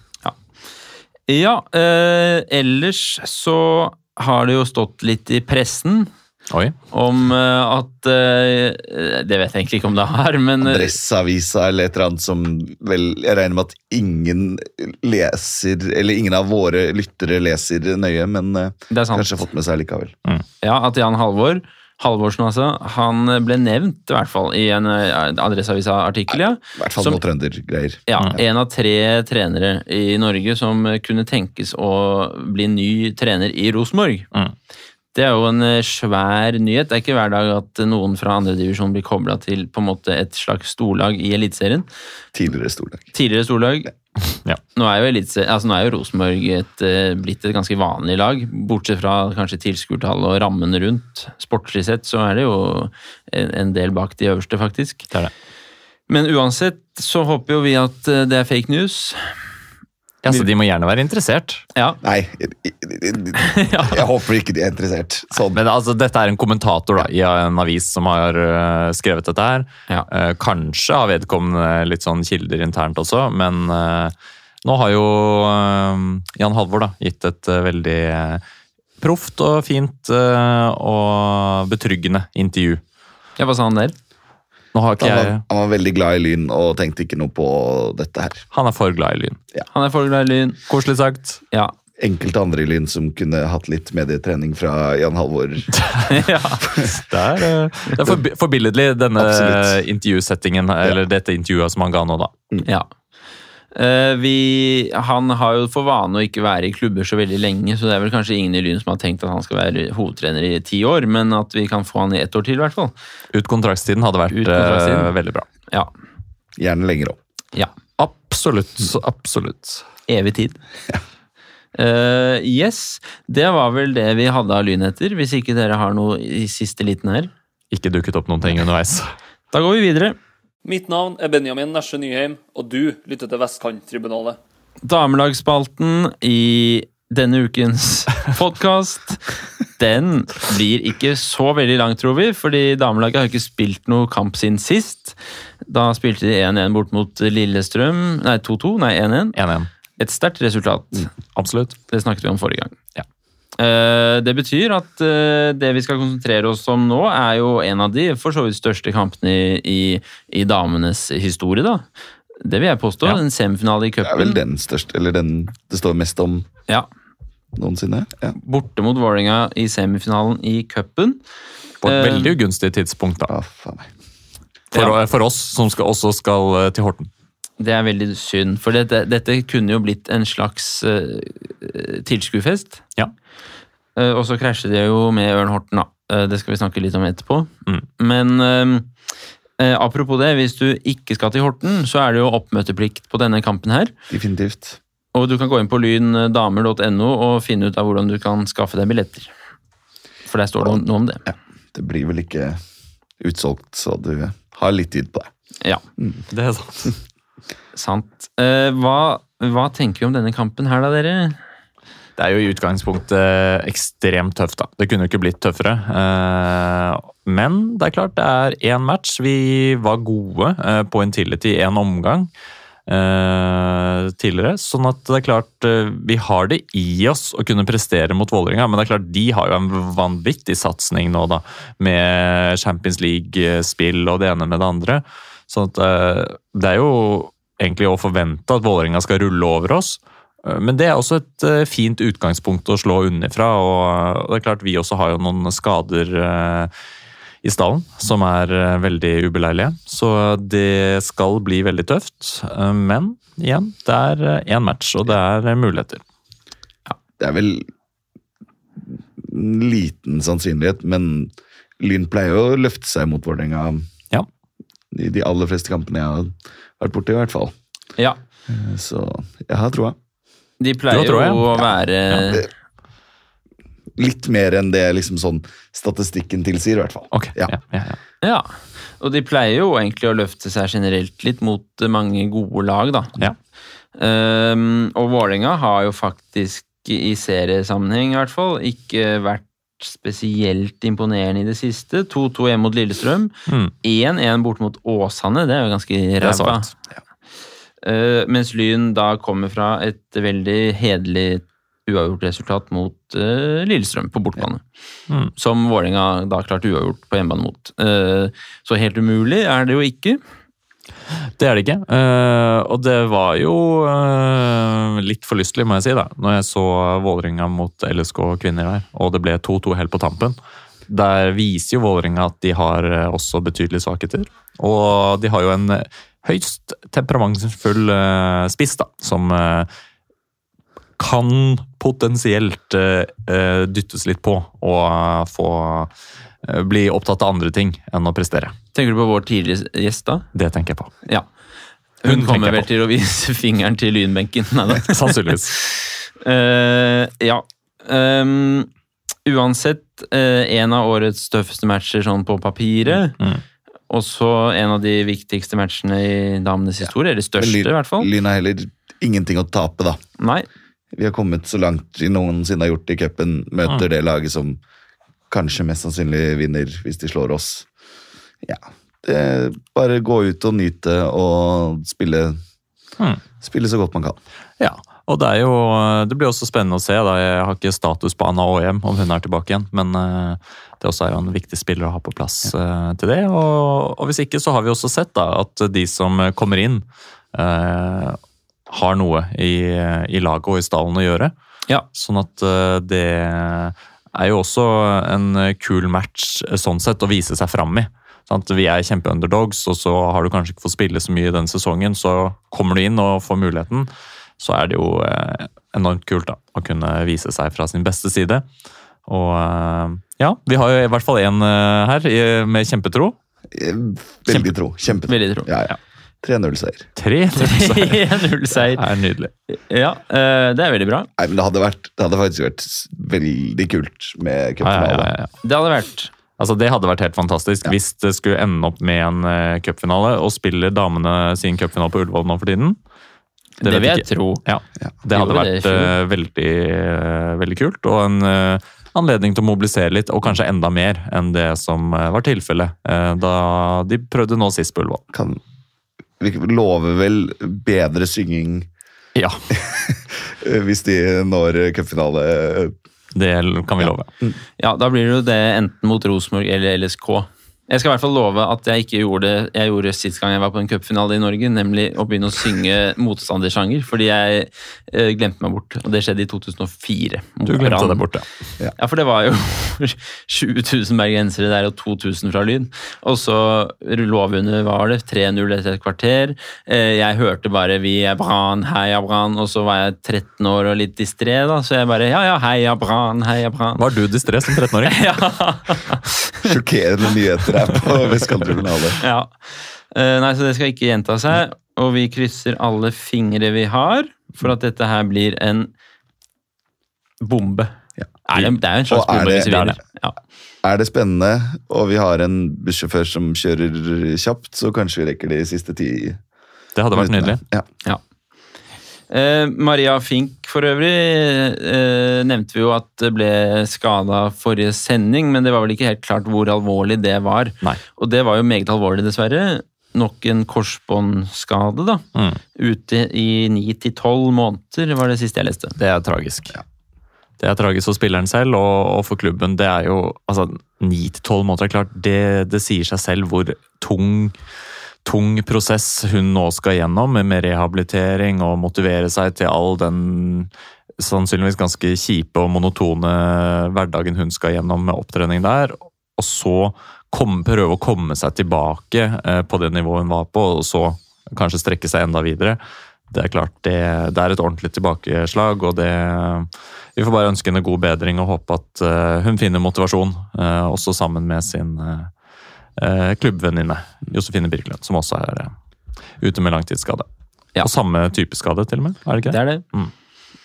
Ja, eh, ellers så har det jo stått litt i pressen Oi. om eh, at eh, Det vet jeg egentlig ikke om det har, men eh, Adresseavisa eller et eller annet som vel Jeg regner med at ingen leser, eller ingen av våre lyttere leser nøye, men kanskje det er sant. kanskje fått med seg likevel. Ja, at Jan Halvor Halvorsen, altså. Han ble nevnt, i hvert fall, i en eh, Adresseavisa-artikkel, ja. I hvert fall Som- noe trøndergreier. Ja, En av tre trenere i Norge som kunne tenkes å bli ny trener i Rosenborg. Mm. Det er jo en eh, svær nyhet. Det er ikke hver dag at noen fra andredivisjon blir kobla til på en måte et slags storlag i Eliteserien. Tidligere storlag. Tidligere storlag. Ja. Nå er jo, elitse- altså, nå er jo Rosenborg et, eh, blitt et ganske vanlig lag, bortsett fra kanskje tilskuertall og rammen rundt. Sportslig sett så er det jo en, en del bak de øverste, faktisk. Det er det. Men uansett så håper jo vi at eh, det er fake news. Ja, så de må gjerne være interessert. Ja, Nei, jeg, (laughs) jeg, jeg håper ikke de er interessert. Sånn. Men altså, dette er en kommentator da, i en avis som har uh, skrevet dette her. Ja. Uh, kanskje har vedkommende litt sånn kilder internt også, men uh, nå har jo Jan Halvor da, gitt et veldig proft og fint og betryggende intervju. ja hva sa han der? Nå har ikke Han var, jeg han var veldig glad i Lyn og tenkte ikke noe på dette her. Han er for glad i Lyn. Han er for glad i Lyn. Koselig sagt. Ja. Enkelte andre i Lyn som kunne hatt litt medietrening fra Jan Halvor. (laughs) ja. Det er, øh, det er forbilledlig, denne Absolutt. intervjusettingen, eller dette intervjuet som han ga nå, da. ja. Eh, vi, han har jo for vane å ikke være i klubber så veldig lenge, så det er vel kanskje ingen i Lyn som har tenkt at han skal være hovedtrener i ti år, men at vi kan få han i ett år til, i hvert fall. Ut kontraktstiden hadde vært kontraktstiden. øh, veldig bra. Ja. Gjerne lenger opp. ja. Absolutt. Absolutt. Evig tid. (laughs) Eh, yes, det var vel det vi hadde av lynheter, hvis ikke dere har noe i siste liten her. Ikke dukket opp noen ting underveis. Da går vi videre. Mitt navn er Benjamin Nesje Nyheim, og du lytter til Vestkanttribunalet. Damelagsspalten i denne ukens (laughs) podkast, den blir ikke så veldig lang, tror vi. Fordi damelaget har ikke spilt noe kamp siden sist. Da spilte de 1-1 bort mot Lillestrøm. Nei, 2-2. Nei, 1-1. 1-1. Et sterkt resultat. Absolutt. Det snakket vi om forrige gang. Ja. Eh, Det betyr at eh, det vi skal konsentrere oss om nå, er jo en av de for så vidt største kampene i, i, i damenes historie, da. Det vil jeg påstå. Ja. En semifinale i Det er vel den største, eller den det står mest om Ja. noensinne. Ja. Borte mot Vålerenga i semifinalen i cupen. På et Eh, veldig ugunstig tidspunkt, da. Ah. For, Ja. for oss som skal, også skal til Horten. Det er veldig synd, for dette, dette kunne jo blitt en slags uh, tilskuerfest. Ja. Uh, og så krasjer det jo med Ørn Horten, da. Uh, det skal vi snakke litt om etterpå. Mm. Men uh, eh, apropos det, hvis du ikke skal til Horten, så er det jo oppmøteplikt på denne kampen her. Definitivt. Og du kan gå inn på lyndamer.no og finne ut av hvordan du kan skaffe deg billetter. For der står det noe om det. Ja, Det blir vel ikke utsolgt, så du har litt tid på det. Ja, Det er sant. Sant. Eh, hva, hva tenker vi om denne kampen her, da, dere? Det er jo i utgangspunktet ekstremt tøft, da. Det kunne jo ikke blitt tøffere. Eh, Men det er klart, det er én match. Vi var gode på på Intility i én omgang eh, tidligere. Sånn at det er klart, eh, vi har det i oss å kunne prestere mot Vålerenga. Men det er klart, de har jo en vanvittig satsing nå, da. Med Champions League-spill og det ene med det andre. Sånn at eh, det er jo egentlig å forvente at Vålerenga skal rulle over oss. Eh, Men det er også et eh, fint utgangspunkt å slå unnifra. Og det er klart vi også har jo noen skader i stallen som er veldig ubeleilige. Så det skal bli veldig tøft. Men igjen, det er én match, og det er muligheter. muligheter. Det er vel en liten sannsynlighet, men Lyn pleier å løfte seg mot Vålerenga Ja. I de aller fleste kampene jeg har vært borti, i hvert fall. Ja, Så jeg har troa. de pleier tror jo å være Litt mer enn det liksom sånn statistikken tilsier, i hvert fall. Ok, Ja. ja, ja, ja. Ja, og de pleier jo egentlig å løfte seg generelt litt mot eh, mange gode lag, da. Ja. Ehm, og Vålerenga har jo faktisk i seriesammenheng i hvert fall ikke vært spesielt imponerende i det siste. 2-2 hjemme mot Lillestrøm. Mm. 1-1 bort mot Åsane, det er jo ganske ræva. Ja. Uh, mens Lyn da kommer fra et veldig hederlig uavgjort resultat mot uh, Lillestrøm på bortebane. Mm. Som Vålerenga da klarte uavgjort på hjemmebane mot. Uh, så helt umulig er det jo ikke. Det er det ikke. Uh, og det var jo uh, litt forlystelig, må jeg si, da, når jeg så Vålerenga mot LSK kvinner der, og det ble 2-2 helt på tampen. Der viser jo Vålerenga at de har eh, også betydelige svakheter. Og de har jo en høyst temperamentsfull uh, spiss, da, som kan potensielt dyttes litt på og få bli opptatt av andre ting enn å prestere. Tenker du på vår tidligere gjest da? Det tenker jeg på. Ja. Hun, Hun kommer vel til å vise (laughs) fingeren til lynbenken. (laughs) Sannsynligvis. uh, ja. Um, uansett, uh, en av årets tøffeste matcher sånn på papiret. Mm. Og så en av de viktigste matchene i damenes historie. Eller største, Lyn- i hvert fall. Lyn har heller ingenting å tape, da. Nei. Vi har kommet så langt vi noensinne har gjort i cupen. Mm. Møter det laget som kanskje mest sannsynlig vinner hvis de slår oss. Ja, det, bare gå ut og nyte og spille, hmm. spille så godt man kan. Ja, og det jo Det blir også spennende å se. da Jeg har ikke status på Anna Aahjem om hun er tilbake igjen, men eh, det også er jo en viktig spiller å ha på plass ja. til det. Og, og hvis ikke, så har vi også sett da at de som kommer inn, eh, har noe i, i laget og i stallen å gjøre. Ja. Sånn at eh, det er jo også en kul match eh, sånn sett å vise seg fram i. Sant? Vi er kjempeunderdogs, og så har du kanskje ikke fått spille så mye den sesongen. Så kommer du inn og får muligheten, så er det jo eh, enormt kult da, å kunne vise seg fra sin beste side. Og eh, ja, vi har jo i hvert fall én her med kjempetro. Veldig tro. Kjempetro. Veldig tro. Ja, ja. 3-0-seier. Tre (laughs) Det 3-0-seier. er nydelig. Ja, eh, det er veldig bra. Nei, men det hadde, vært, det hadde faktisk vært veldig kult med Ja, ja, ja, ja. Det hadde vært Altså, det hadde vært helt fantastisk hvis det skulle ende opp med en uh, cupfinale, og spiller damene sin cupfinale på Ullevål nå for tiden. Det, det vil jeg ikke. tro. Ja, Ja. Det hadde vært det eh, veldig, veldig kult, og en anledning til å mobilisere litt, og kanskje enda mer enn det som var tilfellet da de prøvde nå sist på Ullevål. Kan, lover vel bedre synging Ja, (laughs) hvis de når cupfinale. det kan vi love. Ja, da blir det jo det enten mot Rosenborg eller LSK. Jeg skal i hvert fall love at jeg ikke gjorde det jeg gjorde sist gang jeg var på en cupfinale i Norge, nemlig å begynne å synge motstandersanger, fordi jeg eh, glemte meg bort. Og det skjedde i 2004. Du glemte Brann. deg bort, ja. Ja, for det var jo (laughs) 7000 bergensere der og 2000 fra Lyn. Og så lå vi under, var det, 3-0 etter et kvarter. Eh, Jeg hørte bare 'Vi er Brann, heia Brann', og så var jeg 13 år og litt distré, da, så jeg bare 'Ja ja, heia Brann, heia Brann'. Var du distré som 13-åring? (laughs) Ja. Sjokkerende nyheter her på Vestkanttribunale. (laughs) ja. Eh, Nei, så det skal ikke gjenta seg, og vi krysser alle fingre vi har for at dette her blir en bombe. Ja. Er det, det er en slags bombe det- hvis vi er vinner. Ja. Er det spennende, og vi har en bussjåfør som kjører kjapt, så kanskje vi rekker de siste ti Det hadde vært nydelig. Ja. Ja. Eh, Maria Fink for øvrig eh, nevnte vi jo at det ble skada forrige sending, men det var vel ikke helt klart hvor alvorlig det var. Nei. Og det var jo meget alvorlig, dessverre. Nok en korsbåndskade, da. Mm. Ute i ni til tolv måneder, var det siste jeg leste. Det er tragisk. Det er tragisk for spilleren selv og, og for klubben. Det er jo altså, Ni til tolv måneder, er klart, det, det sier seg selv hvor tung, tung prosess hun nå skal gjennom, med, rehabilitering og motivere seg til all den sannsynligvis ganske kjipe og monotone hverdagen hun skal gjennom med opptrening der. Og så komme, prøve å komme seg tilbake eh, på det nivået hun var på, og så kanskje strekke seg enda videre. Det er klart, det, det er et ordentlig tilbakeslag, og det Vi får bare ønske henne god bedring og håpe at eh, hun finner motivasjon, eh, også sammen med sin eh, klubbvenninne Josefine Birkelund, som også er eh, ute med langtidsskade. Ja. Og samme type skade, til og med? Er det ikke Det det? er det.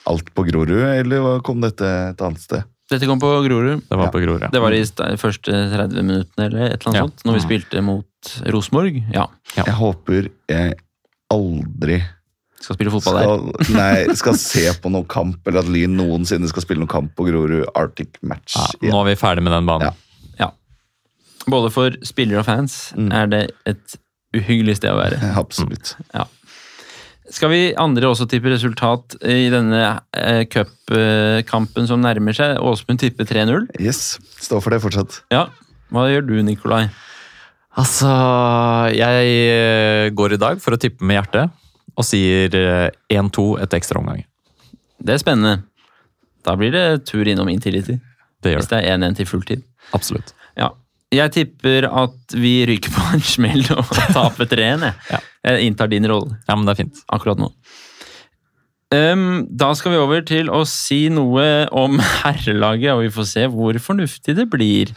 Alt på Grorud, eller kom dette et annet sted? Dette kom på Grorud. Det var Ja. på Grorud, ja. Det var i sta- første 30 minuttene eller et eller annet Ja. sånt, når vi Mm. spilte mot Rosenborg. Ja, Ja. Jeg håper jeg aldri skal spille fotball der. nei, skal se på noen kamp, eller at Lyn noensinne skal spille noen kamp på Grorud Arctic Match. Ja, nå er vi ferdig med den banen. Ja. Både for spillere og fans Mm. er det et uhyggelig sted å være. (laughs) Absolutt. Skal vi andre også tippe resultat i denne eh, cupkampen som nærmer seg? Åsmund tipper 3-0. Yes, Står for det fortsatt. Ja. Hva gjør du, Nikolai? Altså, jeg eh, går i dag for å tippe med hjertet og sier eh, 1-2 etter ekstraomganger. Det er spennende. Da blir det tur innom Intility. Det gjør Hvis det. det er 1-1 til fulltid. Absolutt. Ja. Jeg tipper at vi ryker på en smell og taper 3-1. jeg. Ja. Jeg inntar din rolle Ja, men det er fint. akkurat nå. Um, da skal vi over til å si noe om herrelaget, og vi får se hvor fornuftig det blir.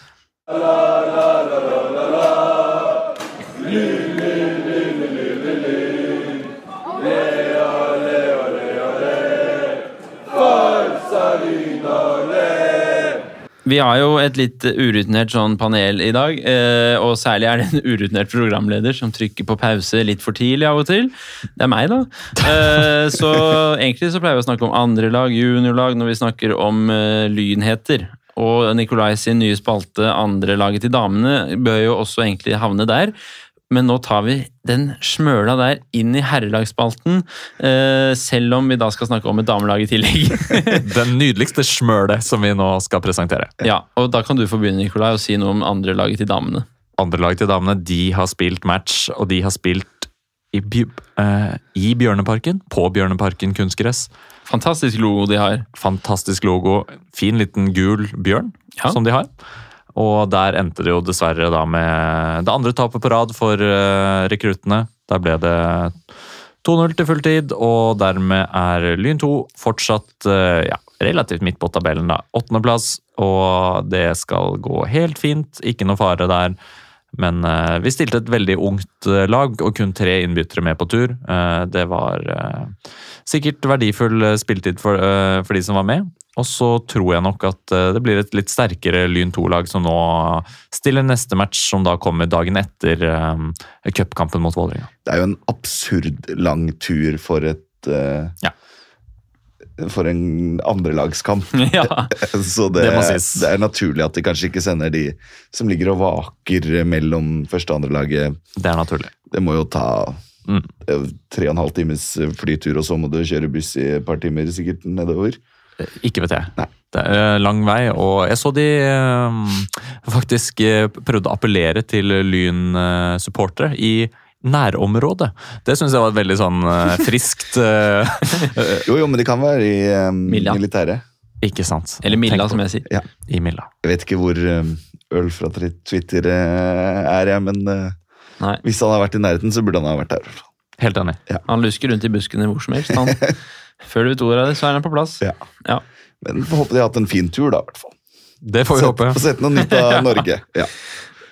Vi har jo et litt urutinert sånn panel i dag, eh, og særlig er det en urutinert programleder som trykker på pause litt for tidlig av og til. Det er meg, da. Eh, Så egentlig så pleier vi å snakke om andre lag, juniorlag, når vi snakker om eh, lynheter. Og Nikolai sin nye spalte, andre laget til damene, bør jo også egentlig havne der. Men nå tar vi den smøla der inn i herrelagsspalten, eh, selv om vi da skal snakke om et damelag i tillegg. (laughs) Den nydeligste smølet som vi nå skal presentere. Ja, og da kan du få begynne, Nikolai, og si noe om andre laget til damene. Andre lag til damene de har spilt match, og de har spilt i, eh, i Bjørneparken. På Bjørneparken kunstgress. Fantastisk logo de har. Fantastisk logo. Fin liten gul bjørn Ja. som de har. Og der endte det jo dessverre da med det andre tapet på rad for eh, rekruttene. Der ble det 2-0 til fulltid, og dermed er Lyn 2 fortsatt eh, ja, relativt midt på tabellen. da. Åttendeplass, og det skal gå helt fint. Ikke noe fare der. Men eh, vi stilte et veldig ungt lag, og kun tre innbyttere med på tur. Det var sikkert verdifull spilletid for, for de som var med. Og så tror jeg nok at eh, det blir et litt sterkere Lyn 2-lag som nå stiller neste match, som da kommer dagen etter eh, cupkampen mot Vålerenga. Det er jo en absurd lang tur for et uh, Ja. For en andrelagskamp. (laughs) (laughs) ja. Så det, Det må sies. det er naturlig at de kanskje ikke sender de som ligger og vaker mellom første og andrelaget. Det er naturlig. Det må jo ta Mm. tre og en halv times flytur, og så må du kjøre buss i et par timer sikkert nedover. Ikke vet jeg. Nei. Det er lang vei, og jeg så de eh, faktisk eh, prøvde å appellere til Lyn-supportere i nærområdet. Det syns jeg var et veldig sånn eh, friskt eh, (laughs) (laughs) Jo, jo, men de kan være i um, militæret. Ikke sant? Eller Milla, som jeg sier. I Milla. Jeg vet ikke hvor eh, øl fra Twitter eh, er, jeg, men eh, Nei, hvis han har vært i nærheten, så burde han ha vært der. Helt enig. Han lusker rundt i buskene hvor som helst. Han. (laughs) Før du vet ordet av det, så er den på plass. Ja. Ja. Men får håpe de har hatt en fin tur, da. i hvert fall. Det får vi Sett- håpe. Få sett noe nytt av (laughs) Norge. Ja.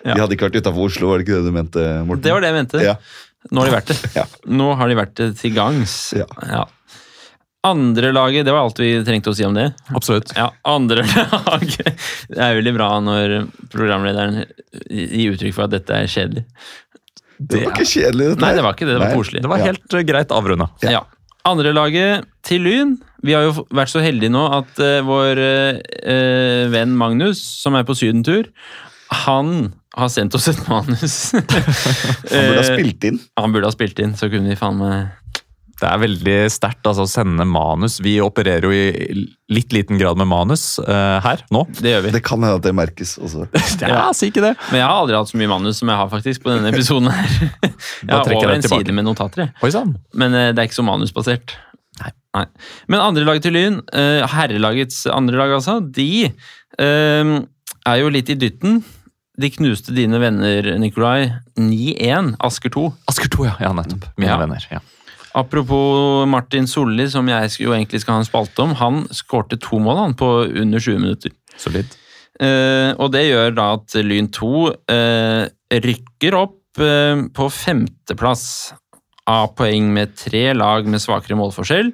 Ja. De hadde ikke vært utafor Oslo, var det ikke det du mente, Morten? Det var det jeg mente. Ja. Nå har de vært det. (laughs) Ja. Nå har de vært det til gangs. Ja. Andre laget, det var alt vi trengte å si om det. Absolutt. Ja, andre (laughs) laget Det er veldig bra når programlederen gir uttrykk for at dette er kjedelig. Det var ikke kjedelig. dette Nei, det var ikke det. Det var koselig. Det var helt eh, greit avrunda. Ja. Andre laget til Lyn. Vi har jo vært så heldige nå at uh, vår uh, venn Magnus, som er på sydentur, han har sendt oss et manus. (laughs) Han burde ha spilt inn. Han burde ha spilt inn, så kunne vi faen meg Det er veldig sterkt altså, å sende manus. Vi opererer jo i litt liten grad med manus uh, her nå. Det gjør vi. Det kan hende at det merkes også. (laughs) Ja, si ikke det. Men jeg har aldri hatt så mye manus som jeg har faktisk på denne episoden her. (laughs) Jeg har over jeg en side med notater, jeg. Oi sånn. men uh, det er ikke så manusbasert. Nei. Men andre laget til Lyn, uh, herrelagets andre lag altså, de er jo litt i dytten. De knuste dine venner, Nikolai, 9-1, Asker 2. Asker 2, ja. ja nettopp. Mine Ja. venner. ja. Apropos Martin Solli, som jeg jo egentlig skal ha en spalte om, han skårte to mål han på under 20 minutter. Solid. Eh, og det gjør da at Lyn 2 eh, rykker opp eh, på femteplass av poeng med tre lag med svakere målforskjell,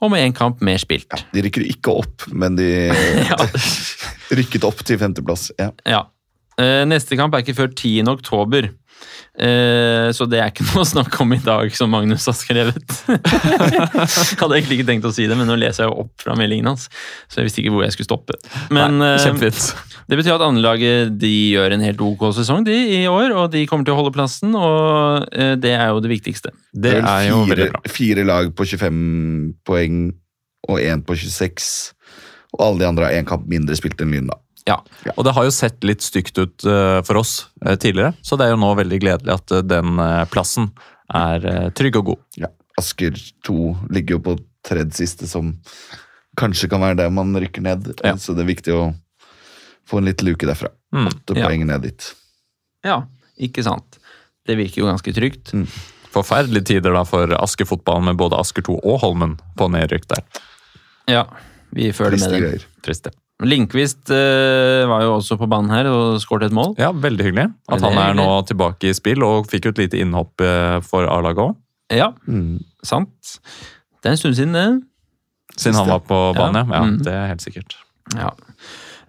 og med én kamp mer spilt. De rykker ikke opp, men de (laughs) Ja. (laughs) rykket opp til femteplass. Ja. Ja. Eh, neste kamp er ikke før 10. oktober. Eh, så det er ikke (laughs) noe å snakke om i dag, som Magnus har skrevet. (laughs) Hadde egentlig ikke tenkt å si det, men nå leser jeg jo opp fra meldingen hans. Så jeg visste ikke hvor jeg skulle stoppe. Men Nei, eh, det betyr at andrelaget de gjør en helt ok sesong de i år, og de kommer til å holde plassen, og det er jo det viktigste. Det det er jo veldig fire, bra. fire lag på 25 poeng og én på 26. Og alle de andre har én kamp mindre spilt enn Lyn, da. Ja, og det har jo sett litt stygt ut eh, for oss eh, tidligere, så det er jo nå veldig gledelig at eh, den plassen er trygg og god. Ja. Asker 2 ligger jo på tredje siste, som kanskje kan være der man rykker ned. Ja. Så det er viktig å få en liten luke derfra. Mm. Åtte Ja. poeng ned dit. Ja, ikke sant. Det virker jo ganske trygt. Forferdelige tider da for Asker-fotballen med både Asker 2 og Holmen på nedrykk der. Ja, vi føler Triste med det. greier. Linkvist eh, var jo også på banen her og skåret et mål. Ja, veldig hyggelig at han er nå tilbake i spill og fikk jo et lite innhopp eh, for A-laget òg. Ja, Mm. sant. Det er en stund siden, det. Siden han var på banen, ja. ja Mm. Det er helt sikkert. Ja.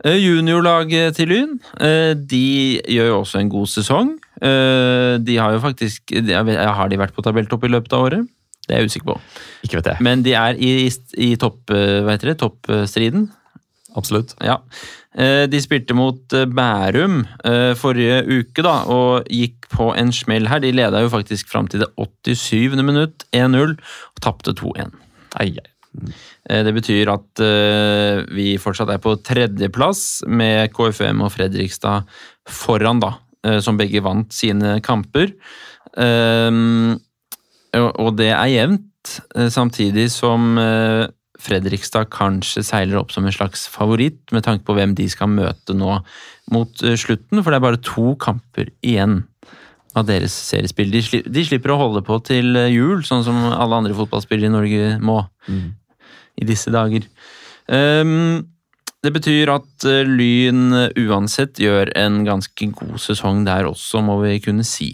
Eh, Juniorlaget til Lyn, eh, de gjør jo også en god sesong. Eh, De har jo faktisk Har de vært på tabelltopp i løpet av året? Det er jeg usikker på. Ikke vet jeg. Men de er i, i topp, Absolutt. Ja. Eh, De spilte mot eh, Bærum eh, forrige uke da, og gikk på en smell her. De leda jo faktisk fram til det 87. minutt, 1-0, og tapte 2-1. Ei, ei. Eh, Det betyr at vi fortsatt er på tredjeplass med KFM og Fredrikstad foran, da, som begge vant sine kamper. Og- det er jevnt, samtidig som Fredrikstad kanskje seiler opp som en slags favoritt, med tanke på hvem de skal møte nå mot eh, slutten, for det er bare to kamper igjen av deres seriespill. De, sli, de slipper å holde på til eh, jul, sånn som alle andre fotballspillere i Norge må i disse dager. Um, det betyr at eh, Lyn uansett gjør en ganske god sesong der også, må vi kunne si.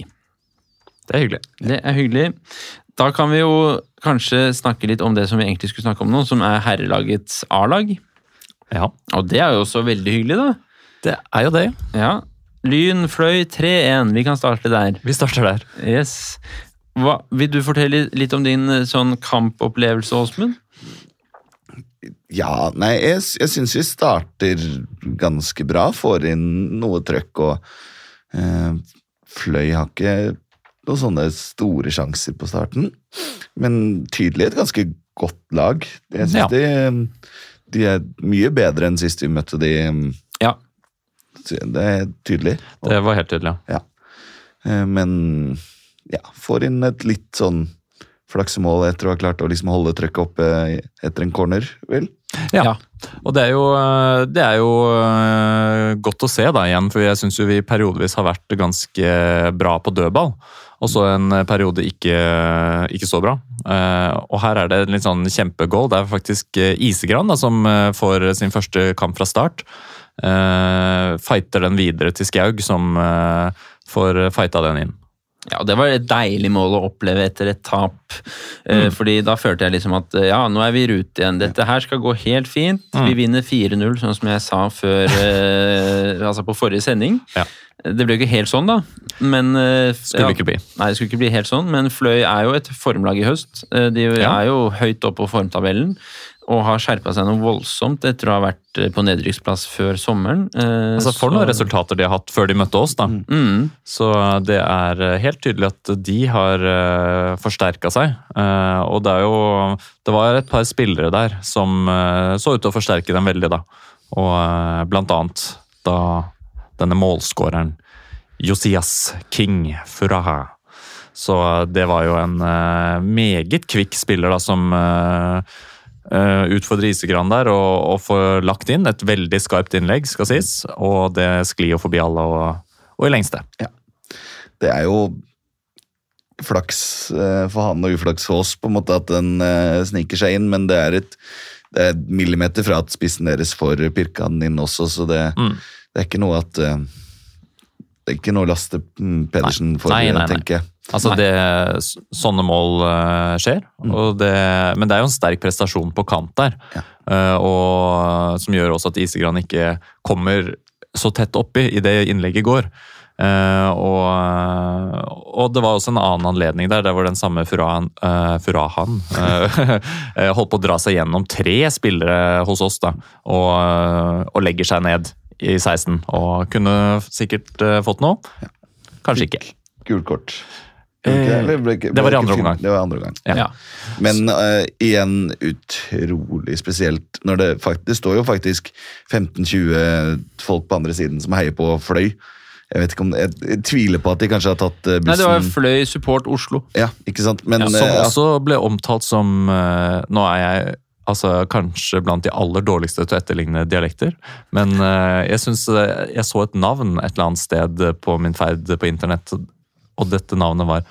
Det er hyggelig. Det er hyggelig. Da kan vi jo kanskje snakke litt om det som vi egentlig skulle snakke om nå, som er herrelagets A-lag. Ja, Og det er jo også veldig hyggelig, da. det er jo det. Ja. Lyn fløy 3-1. Vi kan starte der. Vi starter der. Yes. Hva, vil du fortelle litt om din eh, sånn kampopplevelse, Åsmund? Ja, nei, jeg, jeg syns vi starter ganske bra. Får inn noe trøkk og eh, Fløy har ikke noen sånne store sjanser på starten. Men tydelig et ganske godt lag. Jeg syns Ja. de, de er mye bedre enn sist vi møtte de. Ja. Det er tydelig. Det var helt tydelig. ja. Eh, Men ja, får inn et litt sånn flaksemål etter å ha klart å liksom holde trøkket oppe etter en corner, vel? Ja. Ja. Og det er jo, det er jo øh, godt å se da igjen, for jeg syns vi periodevis har vært ganske bra på dødball. Og så en periode ikke, ikke så bra. Eh, og her er det en litt sånn kjempegoal. Det er faktisk eh, Isegran da, som eh, får sin første kamp fra start. Eh, fighter den videre til Skaug, som eh, får fighta den inn. Ja, Det var et deilig mål å oppleve etter et tap. Mm. fordi da følte jeg liksom at eh, ja, nå er vi i rute igjen. Dette her skal gå helt fint. Vi vinner 4-0, sånn som jeg sa før, eh, (laughs) altså på forrige sending. Ja. Det ble jo ikke helt sånn, da. Men, skulle ja, ikke bli. Nei, det skulle ikke bli helt sånn, men Fløy er jo et formlag i høst. Eh, De er jo høyt oppe på formtabellen. Og har skjerpa seg noe voldsomt etter å ha vært eh, på nedrykksplass før sommeren. Eh, Altså For noen resultater de har hatt før de møtte oss. da. Mm. Så det er eh, helt tydelig at de har uh, forsterka seg. Eh, og det er jo Det var et par spillere der som så ut til å forsterke dem veldig, da. Og blant annet da denne målskåreren Josias King Furaha. Så det var jo en meget kvikk spiller da som uh, utfordrer Isegran der og, og får lagt inn et veldig skarpt innlegg, skal sies. Og det sklir jo forbi alle og, og i lengste. Det er jo flaks eh, for han og uflaks for oss på en måte at den eh, sniker seg inn, men det er et det er et millimeter fra at spissen deres får pirka den inn også, så det, Mm. det er ikke noe at eh, Det er ikke noe laste mm, Pedersen nei. tenker jeg. Altså det, Sånne mål eh, skjer, og det, men det er jo en sterk prestasjon på kant der. Ja. eh, og Som gjør også at Isegran ikke kommer så tett oppi i det innlegget går. Eh, og, og det var også en annen anledning der, der hvor den samme Furahan, Furahan (laughs) holdt på å dra seg gjennom tre spillere hos oss, da, og, og legger seg ned i 16. Og kunne sikkert fått noe. Kanskje ikke. Gult kort. Eh, Eller ble ikke- det var i andre omgang. Det var andre omgang. Ja. Ja. Men uh, igjen utrolig spesielt når det faktisk Det står jo faktisk 15-20 folk på andre siden som heier på Fløy. Jeg vet ikke om jeg, jeg tviler på at de kanskje har tatt eh, bussen Nei, det var Fløy Support Oslo. Ja, ikke sant? Men Ja, som eh, også ble omtalt som uh, Nå er jeg altså, kanskje blant de aller dårligste til å etterligne dialekter, men uh, jeg syns eh, jeg så et navn et eller annet sted på min ferd på internett, og dette navnet var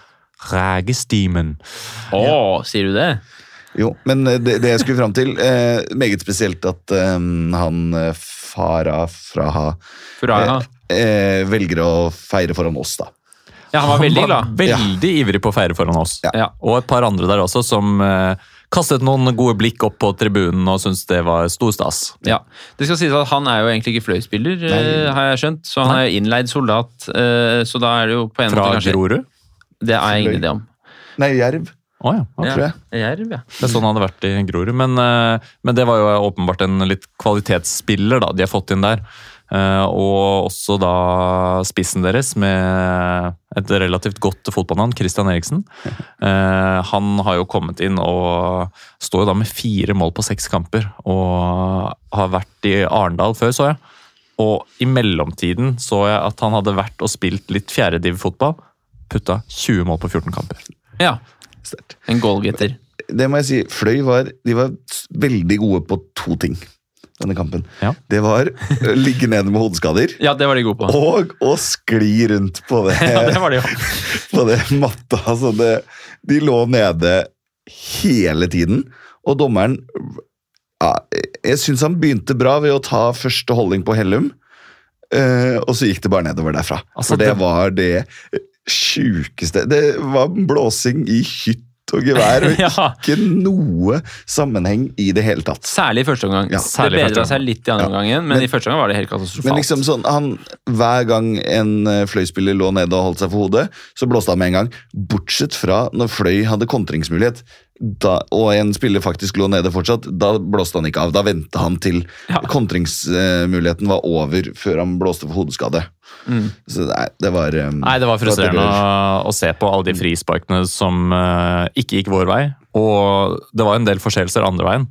Rægestimen. Å, sier du det? Jo, men eh, det, det jeg skulle fram til eh, Meget spesielt at eh, han fara Farah Fraha Furaha. eh, eh, velger å feire foran oss, da. Ja, han var veldig glad. Veldig ivrig på å feire foran oss. Ja. Ja. Og et par andre der også som eh, kastet noen gode blikk opp på tribunen og syntes det var stor stas. Ja. Det skal sies at Han er jo egentlig ikke fløyspiller, Nei. eh, har jeg skjønt. Så han er jo innleid soldat. eh, Så da er det jo på en Fra måte kanskje Grorud? Det er jeg ingen idé om. Nei, Jerv. Oh, ja. Ja, tror jeg. Jerv, ja. Det er sånn han hadde vært i Grorud. Men, eh, men det var jo åpenbart en litt kvalitetsspiller da, de har fått inn der. Eh, og også da spissen deres med et relativt godt fotballnavn, Christian Eriksen. (laughs) Eh, han har jo kommet inn og står jo da med fire mål på seks kamper. Og har vært i Arendal før, så jeg. Og i mellomtiden så jeg at han hadde vært og spilt litt fjerdediv-fotball. Putta 20 mål på 14 kamper. ja. En goalgetter. Det må jeg si, Fløy var, de var veldig gode på to ting denne kampen. Ja. Det var å ligge nede med hodeskader Ja, det var de gode på. og å skli rundt på det, Ja, det var de jo. (laughs) på det matta. Altså det, de lå nede hele tiden, og dommeren ja, Jeg syns han begynte bra ved å ta første holding på Hellum, eh, og så gikk det bare nedover derfra. Altså, For det det- var det sjukeste Det var blåsing i hytt og gevær, og (laughs) Ja. ikke noe sammenheng i det hele tatt. Særlig i første omgang. Ja, det bedra seg litt i andre Ja. omgangen, men, Men- i første omgang var det helt katastrofalt. Men liksom sånn, han, hver gang en eh, fløyspiller lå nede og holdt seg for hodet, så blåste han med en gang. Bortsett fra når Fløy hadde kontringsmulighet, da, og en spiller faktisk lå nede fortsatt, da blåste han ikke av. Da venta han til Ja. kontringsmuligheten var over før han blåste for hodeskade. Mm. Så nei, det var um, Nei, det var frustrerende å, se på alle de frisparkene som uh, ikke gikk vår vei. Og det var en del forseelser andre veien.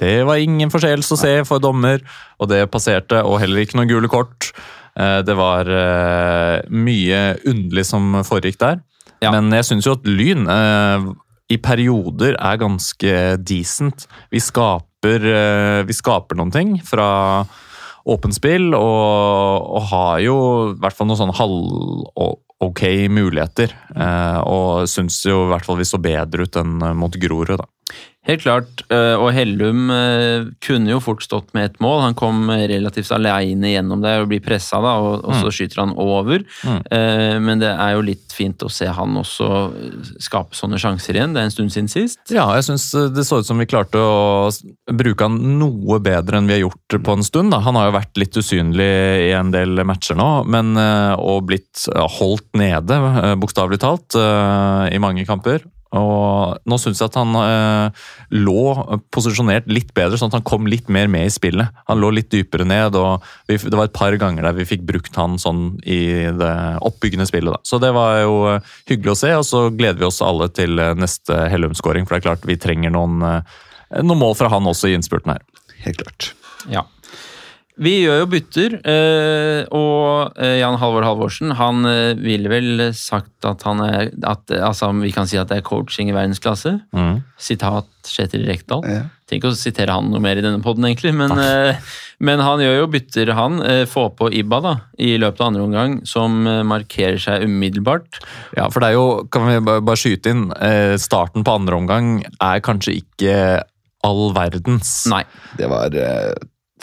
Det var ingen forseelse å se for dommer, og det passerte, og heller ikke noen gule kort. Uh, det var uh, mye underlig som foregikk der. Ja. Men jeg syns jo at Lyn i perioder er ganske decent. Vi skaper, vi skaper noen ting fra åpent spill, og, og har jo i hvert fall noen sånne halv-ok muligheter. Eh, og syns jo i hvert fall vi så bedre ut enn eh, mot Grorud, da. Helt klart, øh, og Hellum øh, kunne jo fort stått med et mål. Han kom relativt alene gjennom det og blir pressa, og, og så skyter han over. Mm. Eh, Men det er jo litt fint å se han også skape sånne sjanser igjen. Det er en stund siden sist. Ja, jeg syns det så ut som vi klarte å bruke han noe bedre enn vi har gjort på en stund. Da. Han har jo vært litt usynlig i en del matcher nå, men, eh, og blitt eh, holdt nede, eh, bokstavelig talt, eh, i mange kamper. Og nå syns jeg at han eh, lå posisjonert litt bedre, sånn at han kom litt mer med i spillet. Han lå litt dypere ned, og vi, det var et par ganger der vi fikk brukt han sånn i det oppbyggende spillet. Da. Så det var jo eh, hyggelig å se, og så gleder vi oss alle til eh, neste Hellum-skåring, for det er klart vi trenger noen, eh, noen mål fra han også i innspurten her. Helt klart. Ja. Vi gjør jo bytter, øh, og øh, Jan Halvor Halvorsen han øh, ville vel sagt at han er at, altså, Vi kan si at det er coaching i verdensklasse. Mm. Sitat Kjetil Rekdal. Ja. Trenger ikke å sitere han noe mer i denne poden, egentlig, men, eh, men han gjør jo bytter, han. Eh, Får på Ibba da, i løpet av andre omgang, som eh, markerer seg umiddelbart. Ja, for det er jo, kan vi bare skyte inn, eh, starten på andre omgang er kanskje ikke all verdens. Nei. Det var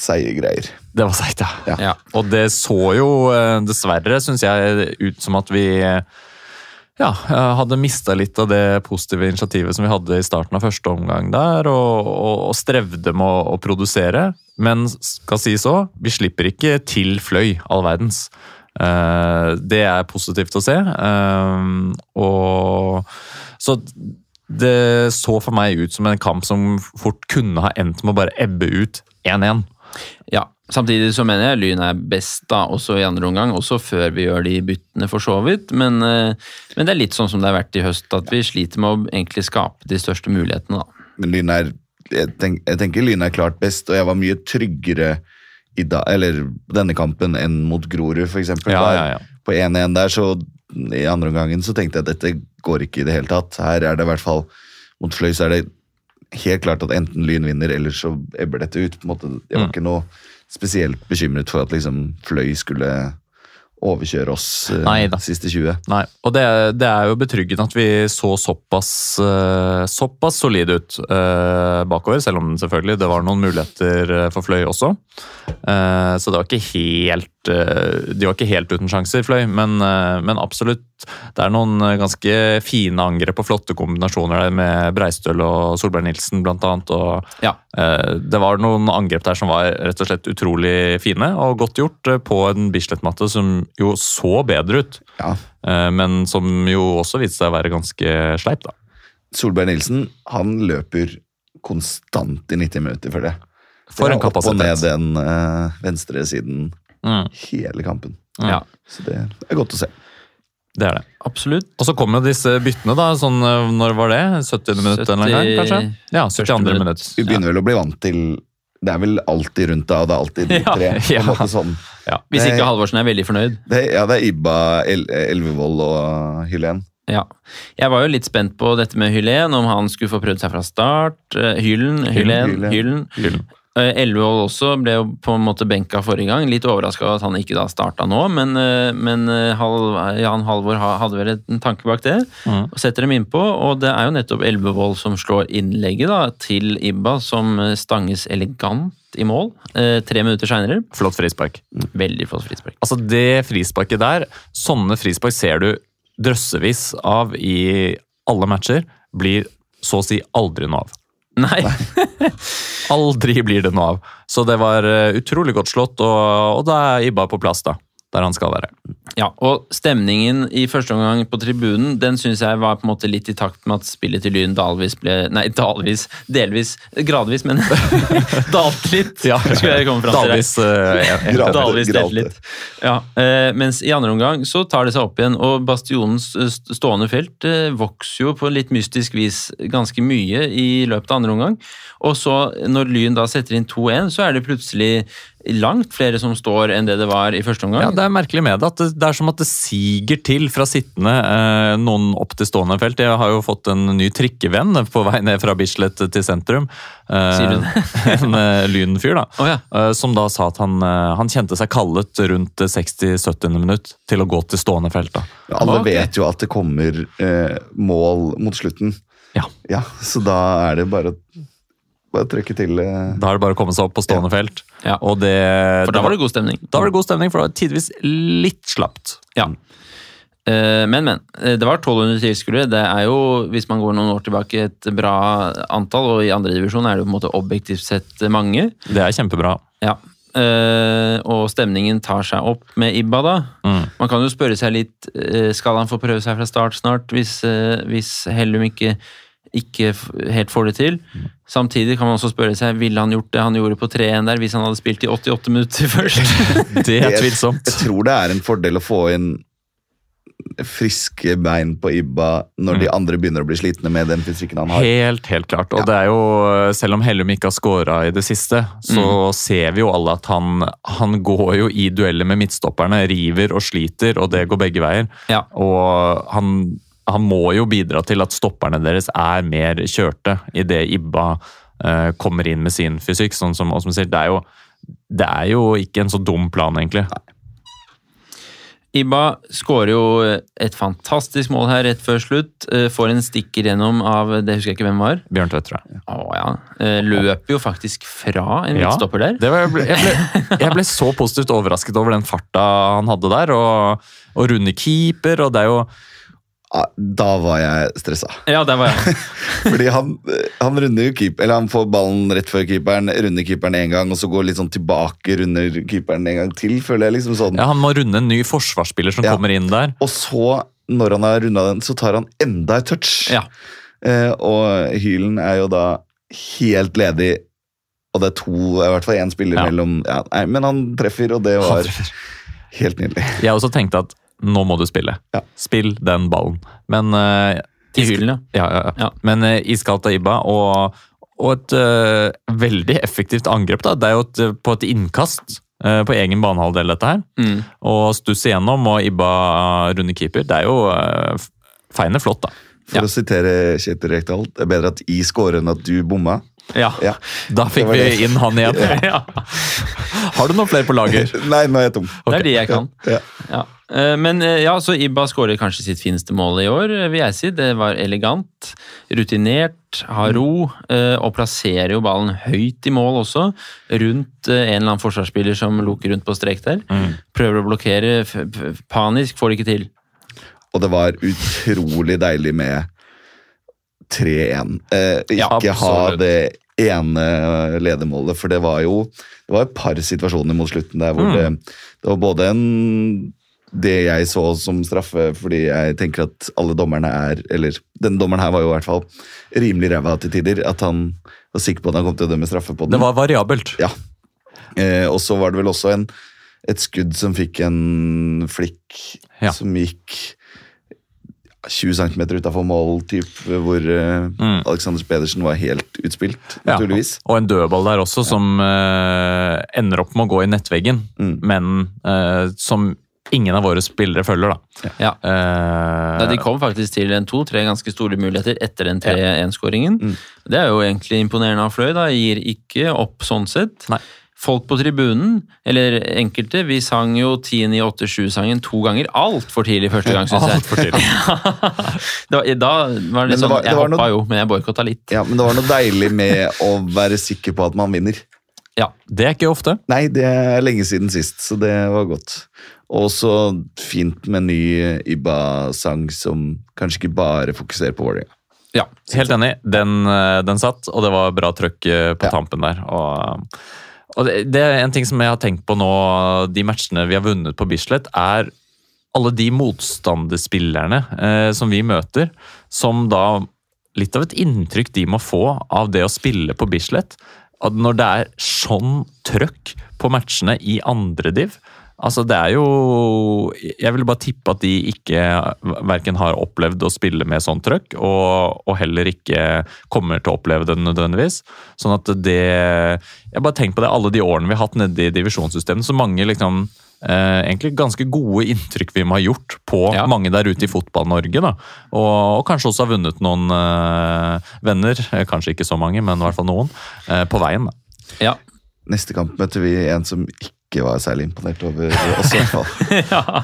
seige greier. Det var seigt, ja. Ja. Ja. Og det så jo eh, dessverre, syns jeg, ut som at vi eh, ja, eh, hadde mista litt av det positive initiativet som vi hadde i starten av første omgang der, og, og, og strevde med å, å produsere. Men skal sies òg, vi slipper ikke til Fløy all verdens. Eh, det er positivt å se. Eh, og så det så for meg ut som en kamp som fort kunne ha endt med å bare ebbe ut 1-1. Ja, Samtidig så mener jeg Lyn er best da, også i andre omgang, også før vi gjør de byttene for så vidt. Men, eh, men det er litt sånn som det har vært i høst, at vi sliter med å egentlig skape de største mulighetene. da. Men Lyn er jeg, tenk, jeg tenker Lyn er klart best, og jeg var mye tryggere i da, eller denne kampen enn mot Grorud, f.eks. Ja, ja, ja. På 1-1 der, så i andre omgangen så tenkte jeg at dette går ikke i det hele tatt. Her er det i hvert fall Mot Fløy så er det helt klart at enten Lyn vinner, eller så ebber dette ut. på en måte. Jeg var Mm. ikke noe spesielt bekymret for at liksom Fløy skulle overkjøre oss eh, Nei da. siste 20. Nei, og det, det er jo betryggende at vi så såpass, eh, såpass solide ut eh, bakover, selv om selvfølgelig det var noen muligheter for Fløy også. Eh, så det var ikke helt De var ikke helt uten sjanser, Fløy, men, men absolutt. Det er noen ganske fine angrep og flotte kombinasjoner med Breistøl og Solberg Nilsen annet. Og, Ja. det var noen angrep der som var rett og slett utrolig fine og godt gjort på en Bislett-matte som jo så bedre ut. Ja. Eh, Men som jo også viste seg å være ganske sleip, da. Solberg Nilsen han løper konstant i 90 minutter, føler jeg. For en kapasitet. Opp og ned den uh, venstre siden Mm, hele kampen. Ja, Så det er godt å se. det er det. absolutt. Og så kom jo disse byttene, da. sånn, eh, Når var det? 70. minutt en eller annen gang, kanskje? Ja, 72. minutt. minutt. Vi begynner vel å bli vant til Det er vel alltid rundt da, og det er alltid de (laughs) tre. På ja. måte sånn. Ja. Hvis ikke Halvorsen er veldig fornøyd. Det, ja, det er Ibba, El Elvevold og Hylén. Ja. Jeg var jo litt spent på dette med Hylén, om han skulle få prøvd seg fra start. Hylen, Hylen, Hylén. Hylen. Eh, Elvevold også ble jo på en måte benka forrige gang. Litt overraska over at han ikke da starta nå, men, eh, men eh, Hal- Jan Halvor hadde vel en tanke bak det. Mm. Og setter dem innpå, og det er jo nettopp Elvevold som slår innlegget da, til Ibba, som eh, stanges elegant i mål. Eh, tre minutter seinere. Flott frispark. Veldig flott frispark. Altså Det frisparket der, sånne frispark ser du drøssevis av i alle matcher, blir så å si aldri noe av. Nei. (laughs) Aldri blir det noe av. Så det var eh, utrolig godt slått, og, og da er Ibba på plass, da. Der han skal være. Ja, og stemningen i første omgang på tribunen, den syns jeg var på en måte litt i takt med at spillet til Lyn dalvis ble Nei, dalvis. Delvis. Gradvis, men (laughs) dalte litt. skulle jeg komme fram til. Dalvis uh, ja. Dalvis delte litt. Ja, uh, mens i andre omgang så tar det seg opp igjen, og Bastionens eh, stående felt uh, vokser jo på litt mystisk vis ganske mye i løpet av andre omgang. Og så, når Lyn da setter inn 2-1, så er det plutselig langt flere som står enn det det var i første omgang. Ja, Det er merkelig med det. at det, det er som at det siger til fra sittende eh, noen opp til stående felt. Jeg har jo fått en ny trikkevenn på vei ned fra Bislett til sentrum. Eh, Sier du (laughs) en eh, lynfyr, da. Oh, ja. eh, som da sa at han, eh, han kjente seg kallet rundt 60-70. minutt til å gå til stående felt. da. Alle okay. vet jo at det kommer eh, mål mot slutten. Ja. Ja, Så da er det bare å bare trykke til. eh. Da er det bare å komme seg opp på stående felt. Ja. Og det, For da var det god stemning. da var det god stemning, for det var tidvis litt slapt. Ja. Eh, Men, men. eh, Det var 1200 tilskuere. Det er jo, hvis man går noen år tilbake, et bra antall. Og i andredivisjon er det på en måte objektivt sett mange. Det er kjempebra. Ja. Eh, og stemningen tar seg opp med Ibba, da. Mm. Man kan jo spørre seg litt Skal han få prøve seg fra start snart, hvis, hvis Hellum ikke, ikke helt får det til? Samtidig kan man også spørre seg ville han gjort det han gjorde på 3-1 der, hvis han hadde spilt i 88 minutter (laughs) først? (laughs) Det er tvilsomt. Jeg tror det er en fordel å få inn friske bein på Ibba når de andre begynner å bli slitne med den fysikken han har. Helt, helt klart. Og Ja. det er jo, selv om Hellum ikke har scora i det siste, så ser vi jo alle at han, han går jo i dueller med midtstopperne, river og sliter, og det går begge veier. Ja. Og han, han må jo bidra til at stopperne deres er mer kjørte idet Ibba uh, kommer inn med sin fysikk. Sånn som Åsmund sier, det er, jo, det er jo ikke en så dum plan, egentlig. Ibba skårer jo et fantastisk mål her rett før slutt. eh, Får en stikker gjennom av Det husker jeg ikke hvem var. Bjørn Tvedt, tror jeg. Å ja. Eh, Løper jo faktisk fra en Ja. midtstopper der. Det var, jeg, ble, jeg, ble, jeg ble så positivt overrasket over den farta han hadde der, og, og runde keeper, og det er jo Da var jeg stressa. Ja, der var jeg. (laughs) Fordi han, han runder jo keep, eller han får ballen rett før keeperen, runder keeperen én gang, og så går litt sånn tilbake, runder keeperen en gang til, føler jeg. liksom sånn. Ja, Han må runde en ny forsvarsspiller som Ja. kommer inn der. Og så, når han har runda den, så tar han enda et touch. Ja. Eh, og Hylen er jo da helt ledig, og det er to, i hvert fall én spiller Ja. mellom ja, nei, Men han treffer, og det var helt nydelig. Jeg også tenkte at nå må du spille. Ja. Spill den ballen. Men uh, Til Hylen, ja. Ja, ja, ja. Ja. Men uh, iskaldt av Ibba, og, og et uh, veldig effektivt angrep. da. Det er jo et, eh, på et innkast uh, på egen banehalvdel, dette her. Mm. Og stusse igjennom, og Ibba runde keeper. Det er jo uh, feiende flott, da. For Ja. å sitere Kjetil Rekdal, det er bedre at I scorer enn at du bomma. Ja. Ja. Da fikk vi det. inn han igjen. (laughs) ja. Har du noen flere på lager? (laughs) Nei, nå er jeg tom. Det er de jeg kan. Ja. Eh, Men eh, ja, så Ibba skårer kanskje sitt fineste mål i år, eh, vil jeg si. Det var elegant, rutinert, har ro, eh, og plasserer jo ballen høyt i mål også. Rundt en eller annen forsvarsspiller som loker rundt på strek der. Prøver å blokkere, panisk, får det ikke til. Og det var utrolig deilig med 3-1. Eh, ikke Ja, ha det ene ledermålet, for det var jo det var et par situasjoner mot slutten der hvor Mm. det, det var både en det jeg så som straffe, fordi jeg tenker at alle dommerne er Eller denne dommeren her var jo i hvert fall rimelig ræva til tider. At han var sikker på at han kom til å dømme straffe på den. Det var variabelt. Ja. Eh, og så var det vel også en, et skudd som fikk en flikk Ja. som gikk 20 cm utafor mål, typ, hvor uh, Mm. Alexander Pedersen var helt utspilt, Ja, naturligvis. Og en dødball der også, som uh, ender opp med å gå i nettveggen, Mm. men uh, som ingen av våre spillere følger, da. Ja. Uh, Nei, de kom faktisk til en to-tre ganske store muligheter etter den 3-1-skåringen. Mm. Det er jo egentlig imponerende av Fløy. da, Gir ikke opp sånn sett. Nei. Folk på tribunen, eller enkelte, vi sang jo 10-9-8-7-sangen to ganger altfor tidlig første gang, syns jeg. Alt for tidlig. (laughs) da, da var det litt det sånn, var- det Jeg hoppa noe- jo, men jeg boikotta litt. Ja, men det var noe deilig med å være sikker på at man vinner. Ja. Det er ikke ofte. Nei, det er lenge siden sist, så det var godt. Og så fint med en ny Ibba-sang som kanskje ikke bare fokuserer på Vålerenga. ja. Helt enig. Den, eh, den satt, og det var bra trøkk eh, på Ja. tampen der. Og, og det, det er en ting som jeg har tenkt på nå, de matchene vi har vunnet på Bislett, er alle de motstanderspillerne eh, som vi møter, som da Litt av et inntrykk de må få av det å spille på Bislett. At når det er sånn trøkk på matchene i andre div Altså, det er jo Jeg vil bare tippe at de ikke verken har opplevd å spille med sånn trøkk, og, og heller ikke kommer til å oppleve det nødvendigvis. Sånn at det Jeg bare tenker på det, alle de årene vi har hatt nede i divisjonssystemet, så mange liksom eh, egentlig ganske gode inntrykk vi må ha gjort på Ja. mange der ute i Fotball-Norge. da. Og, og kanskje også har vunnet noen eh, venner, kanskje ikke så mange, men i hvert fall noen, eh, på veien. da. Ja. Neste kamp møter vi en som ikke var særlig imponert over oss, i hvert fall. (laughs) ja,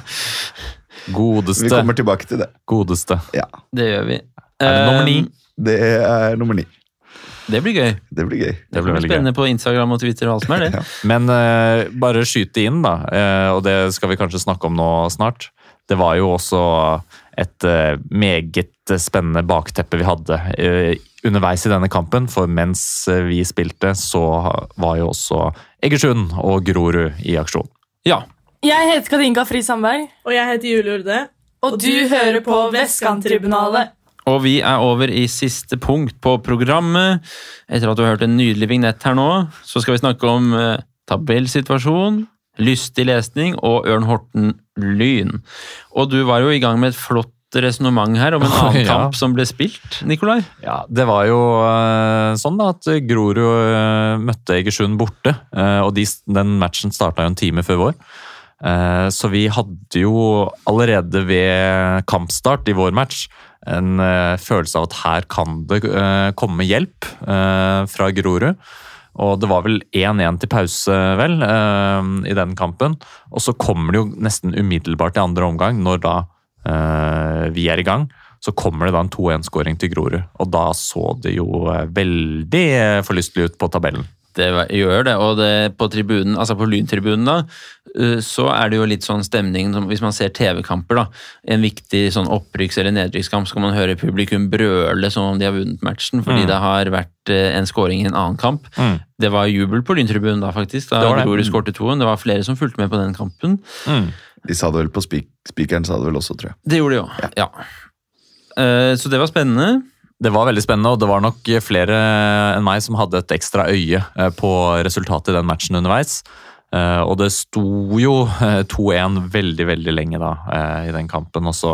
Vi kommer tilbake til det. Godeste. Ja, det gjør vi. Er det nummer ni? Eh, Det er nummer ni. Det blir gøy. Det blir gøy. Det blir blir veldig gøy. spennende på Instagram og Twitter og alt som er det. (laughs) Men uh, bare skyte inn, da, uh, og det skal vi kanskje snakke om nå snart. Det var jo også et uh, meget spennende bakteppe vi hadde underveis i denne kampen. For mens vi spilte, så var jo også Egersund og Grorud i aksjon. Ja. Jeg heter Katinka Fri Sandberg, Og jeg heter Julie Urde. og du hører på Vestkanttribunalet. Og vi er over i siste punkt på programmet. Etter at du har hørt en nydelig vignett her nå, så skal vi snakke om eh, tabellsituasjon, lystig lesning og Ørn Horten Lyn. Og du var jo i gang med et flott resonnement her om en (laughs) annen Ja. kamp som ble spilt, Nikolai. Ja, Det var jo eh, sånn da at Grorud eh, møtte Egersund borte, eh, og de, den matchen starta jo en time før vår. Så vi hadde jo allerede ved kampstart i vår match en følelse av at her kan det komme hjelp fra Grorud. Og det var vel 1-1 til pause, vel, i den kampen. Og så kommer det jo nesten umiddelbart i andre omgang, når da vi er i gang. Så kommer det da en 2-1-skåring til Grorud, og da så det jo eh, veldig eh, forlystelig ut på tabellen. Det gjør det, og det, på tribunen, altså på Lyntribunen da, eh, så er det jo litt sånn stemning, hvis man ser TV-kamper da, en viktig sånn opprykks- eller nedrykkskamp, så kan man høre publikum brøle som om de har vunnet matchen, fordi Mm. det har vært eh, en scoring i en annen kamp. Mm. Det var jubel på Lyntribunen da, faktisk, da. Grorud skårte toen. Det var flere som fulgte med på den kampen. Mm. De sa det vel på spik spikeren, sa det vel også, tror jeg. Det gjorde de jo, ja. Uh, Så det var spennende. Det var veldig spennende, og det var nok flere enn meg som hadde et ekstra øye eh, på resultatet i den matchen underveis. Eh, Og det sto jo eh, 2-1 veldig, veldig lenge da i den kampen, og så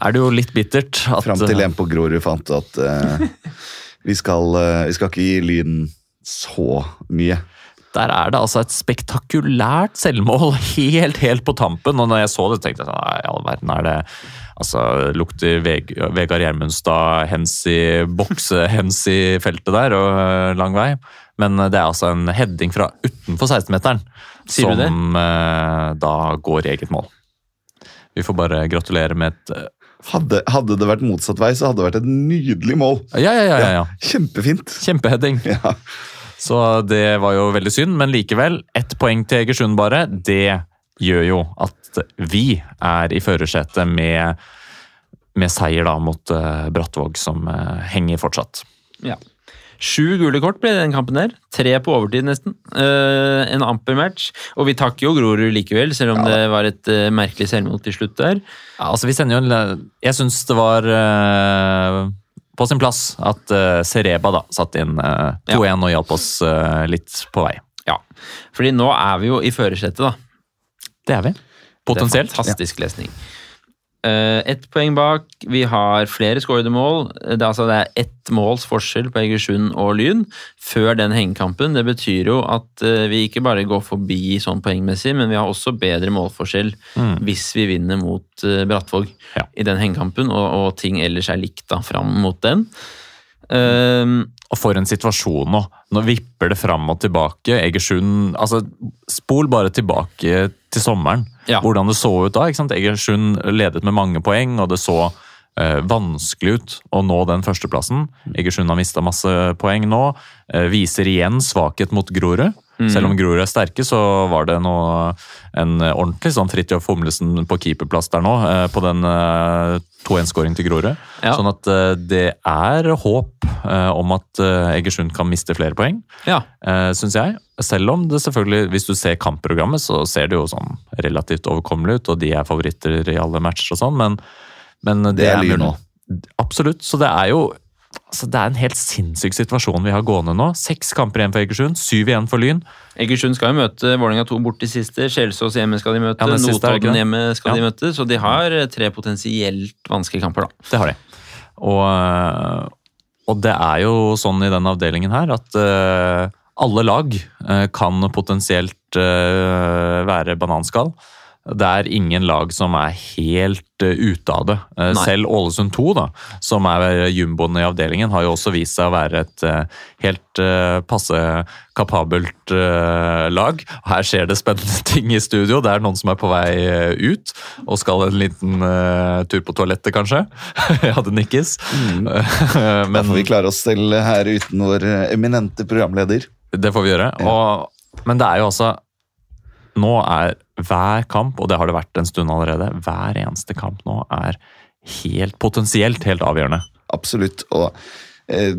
er det jo litt bittert at Fram til en på Grorud fant at uh, (laughs) vi, skal, uh, vi skal ikke gi Lyn så mye. Der er det altså et spektakulært selvmål helt, helt på tampen. Og når jeg så det, tenkte jeg sånn, i all verden er det Altså, lukter Veg Vegard Gjermundstad hens i bokse, (laughs) hens i feltet der, og øh, lang vei. Men det er altså en heading fra utenfor 16-meteren Sier det? som øh, da går i eget mål. Vi får bare gratulere med et øh, Hadde, hadde det vært motsatt vei, så hadde det vært et nydelig mål. Ja, ja, ja. ja, ja. Kjempefint. Kjempeheading. Ja. Så det var jo veldig synd, men likevel, ett poeng til Egersund bare. Det gjør jo at vi er i førersetet med, med seier da mot uh, Brattvåg, som uh, henger fortsatt. Ja. Sju gule kort ble det i den kampen der. Tre på overtid, nesten. Uh, en amper match. Og vi takker jo Grorud likevel, selv om det var et uh, merkelig selvmål til slutt der. Ja, altså vi sender jo en Jeg syns det var eh, på sin plass at uh, Sereba da satte inn uh, 2-1 og hjalp oss uh, litt på vei. Ja, fordi nå er vi jo i førersetet, da. Det er vi. Potensielt. Det er fantastisk lesning. Eh, ett poeng bak. Vi har flere skårede mål. Det er, altså, det er ett måls forskjell på Egersund og Lyn før den hengekampen. Det betyr jo at eh, vi ikke bare går forbi sånn poengmessig, men vi har også bedre målforskjell hvis vi vinner mot uh, Brattvåg Ja. i den hengekampen, og, og ting ellers er likt da fram mot den. Ehm, Og for en situasjon nå. Nå vipper det fram og tilbake. Egersund altså Spol bare tilbake til sommeren. Ja. Hvordan det så ut da. ikke sant? Egersund ledet med mange poeng, og det så eh, vanskelig ut å nå den førsteplassen. Egersund har mista masse poeng nå. Eh, viser igjen svakhet mot Grorud. Selv om Grorud er sterke, så var det noe, en ordentlig sånn Fridtjof Humlesen på keeperplass der nå, eh, på den eh, 2-1-skåring til Grorud. Ja. Sånn at eh, det er håp eh, om at eh, Egersund kan miste flere poeng, ja. syns jeg. Selv om det selvfølgelig, hvis du ser kampprogrammet, så ser det jo sånn relativt overkommelig ut, og de er favoritter i alle matcher og sånn, men, men det, Det er er mulig. Absolutt. Så det er jo altså det er en helt sinnssyk situasjon vi har gående nå. Seks kamper igjen for Egersund, syv igjen for Lyn. Egersund skal jo møte Vålerenga 2 bort i siste. Kjelsås hjemme skal de møte. Ja, Notodden hjemme skal de møte. Så de har eh, tre potensielt vanskelige kamper, da. Det har de. Og, øh, og det er jo sånn i den avdelingen her at uh, alle lag uh, kan potensielt uh, være bananskall. Det er ingen lag som er helt øh, ute av det. Eh, Nei. Selv Ålesund 2, da, som er jumboen i avdelingen, har jo også vist seg å være et helt passe kapabelt lag. Her skjer det spennende (laughs) ting i studio. Det er noen som er på vei ut og skal en liten tur på toalettet, kanskje. (laughs) ja, det nikkes. Mm. (laughs) Men får vi klare oss selv her uten vår eh, eminente programleder. det får vi gjøre. Og, men det er jo altså Nå er hver kamp, og det har det vært en stund allerede, hver eneste kamp nå er helt potensielt helt avgjørende. Absolutt. Og eh,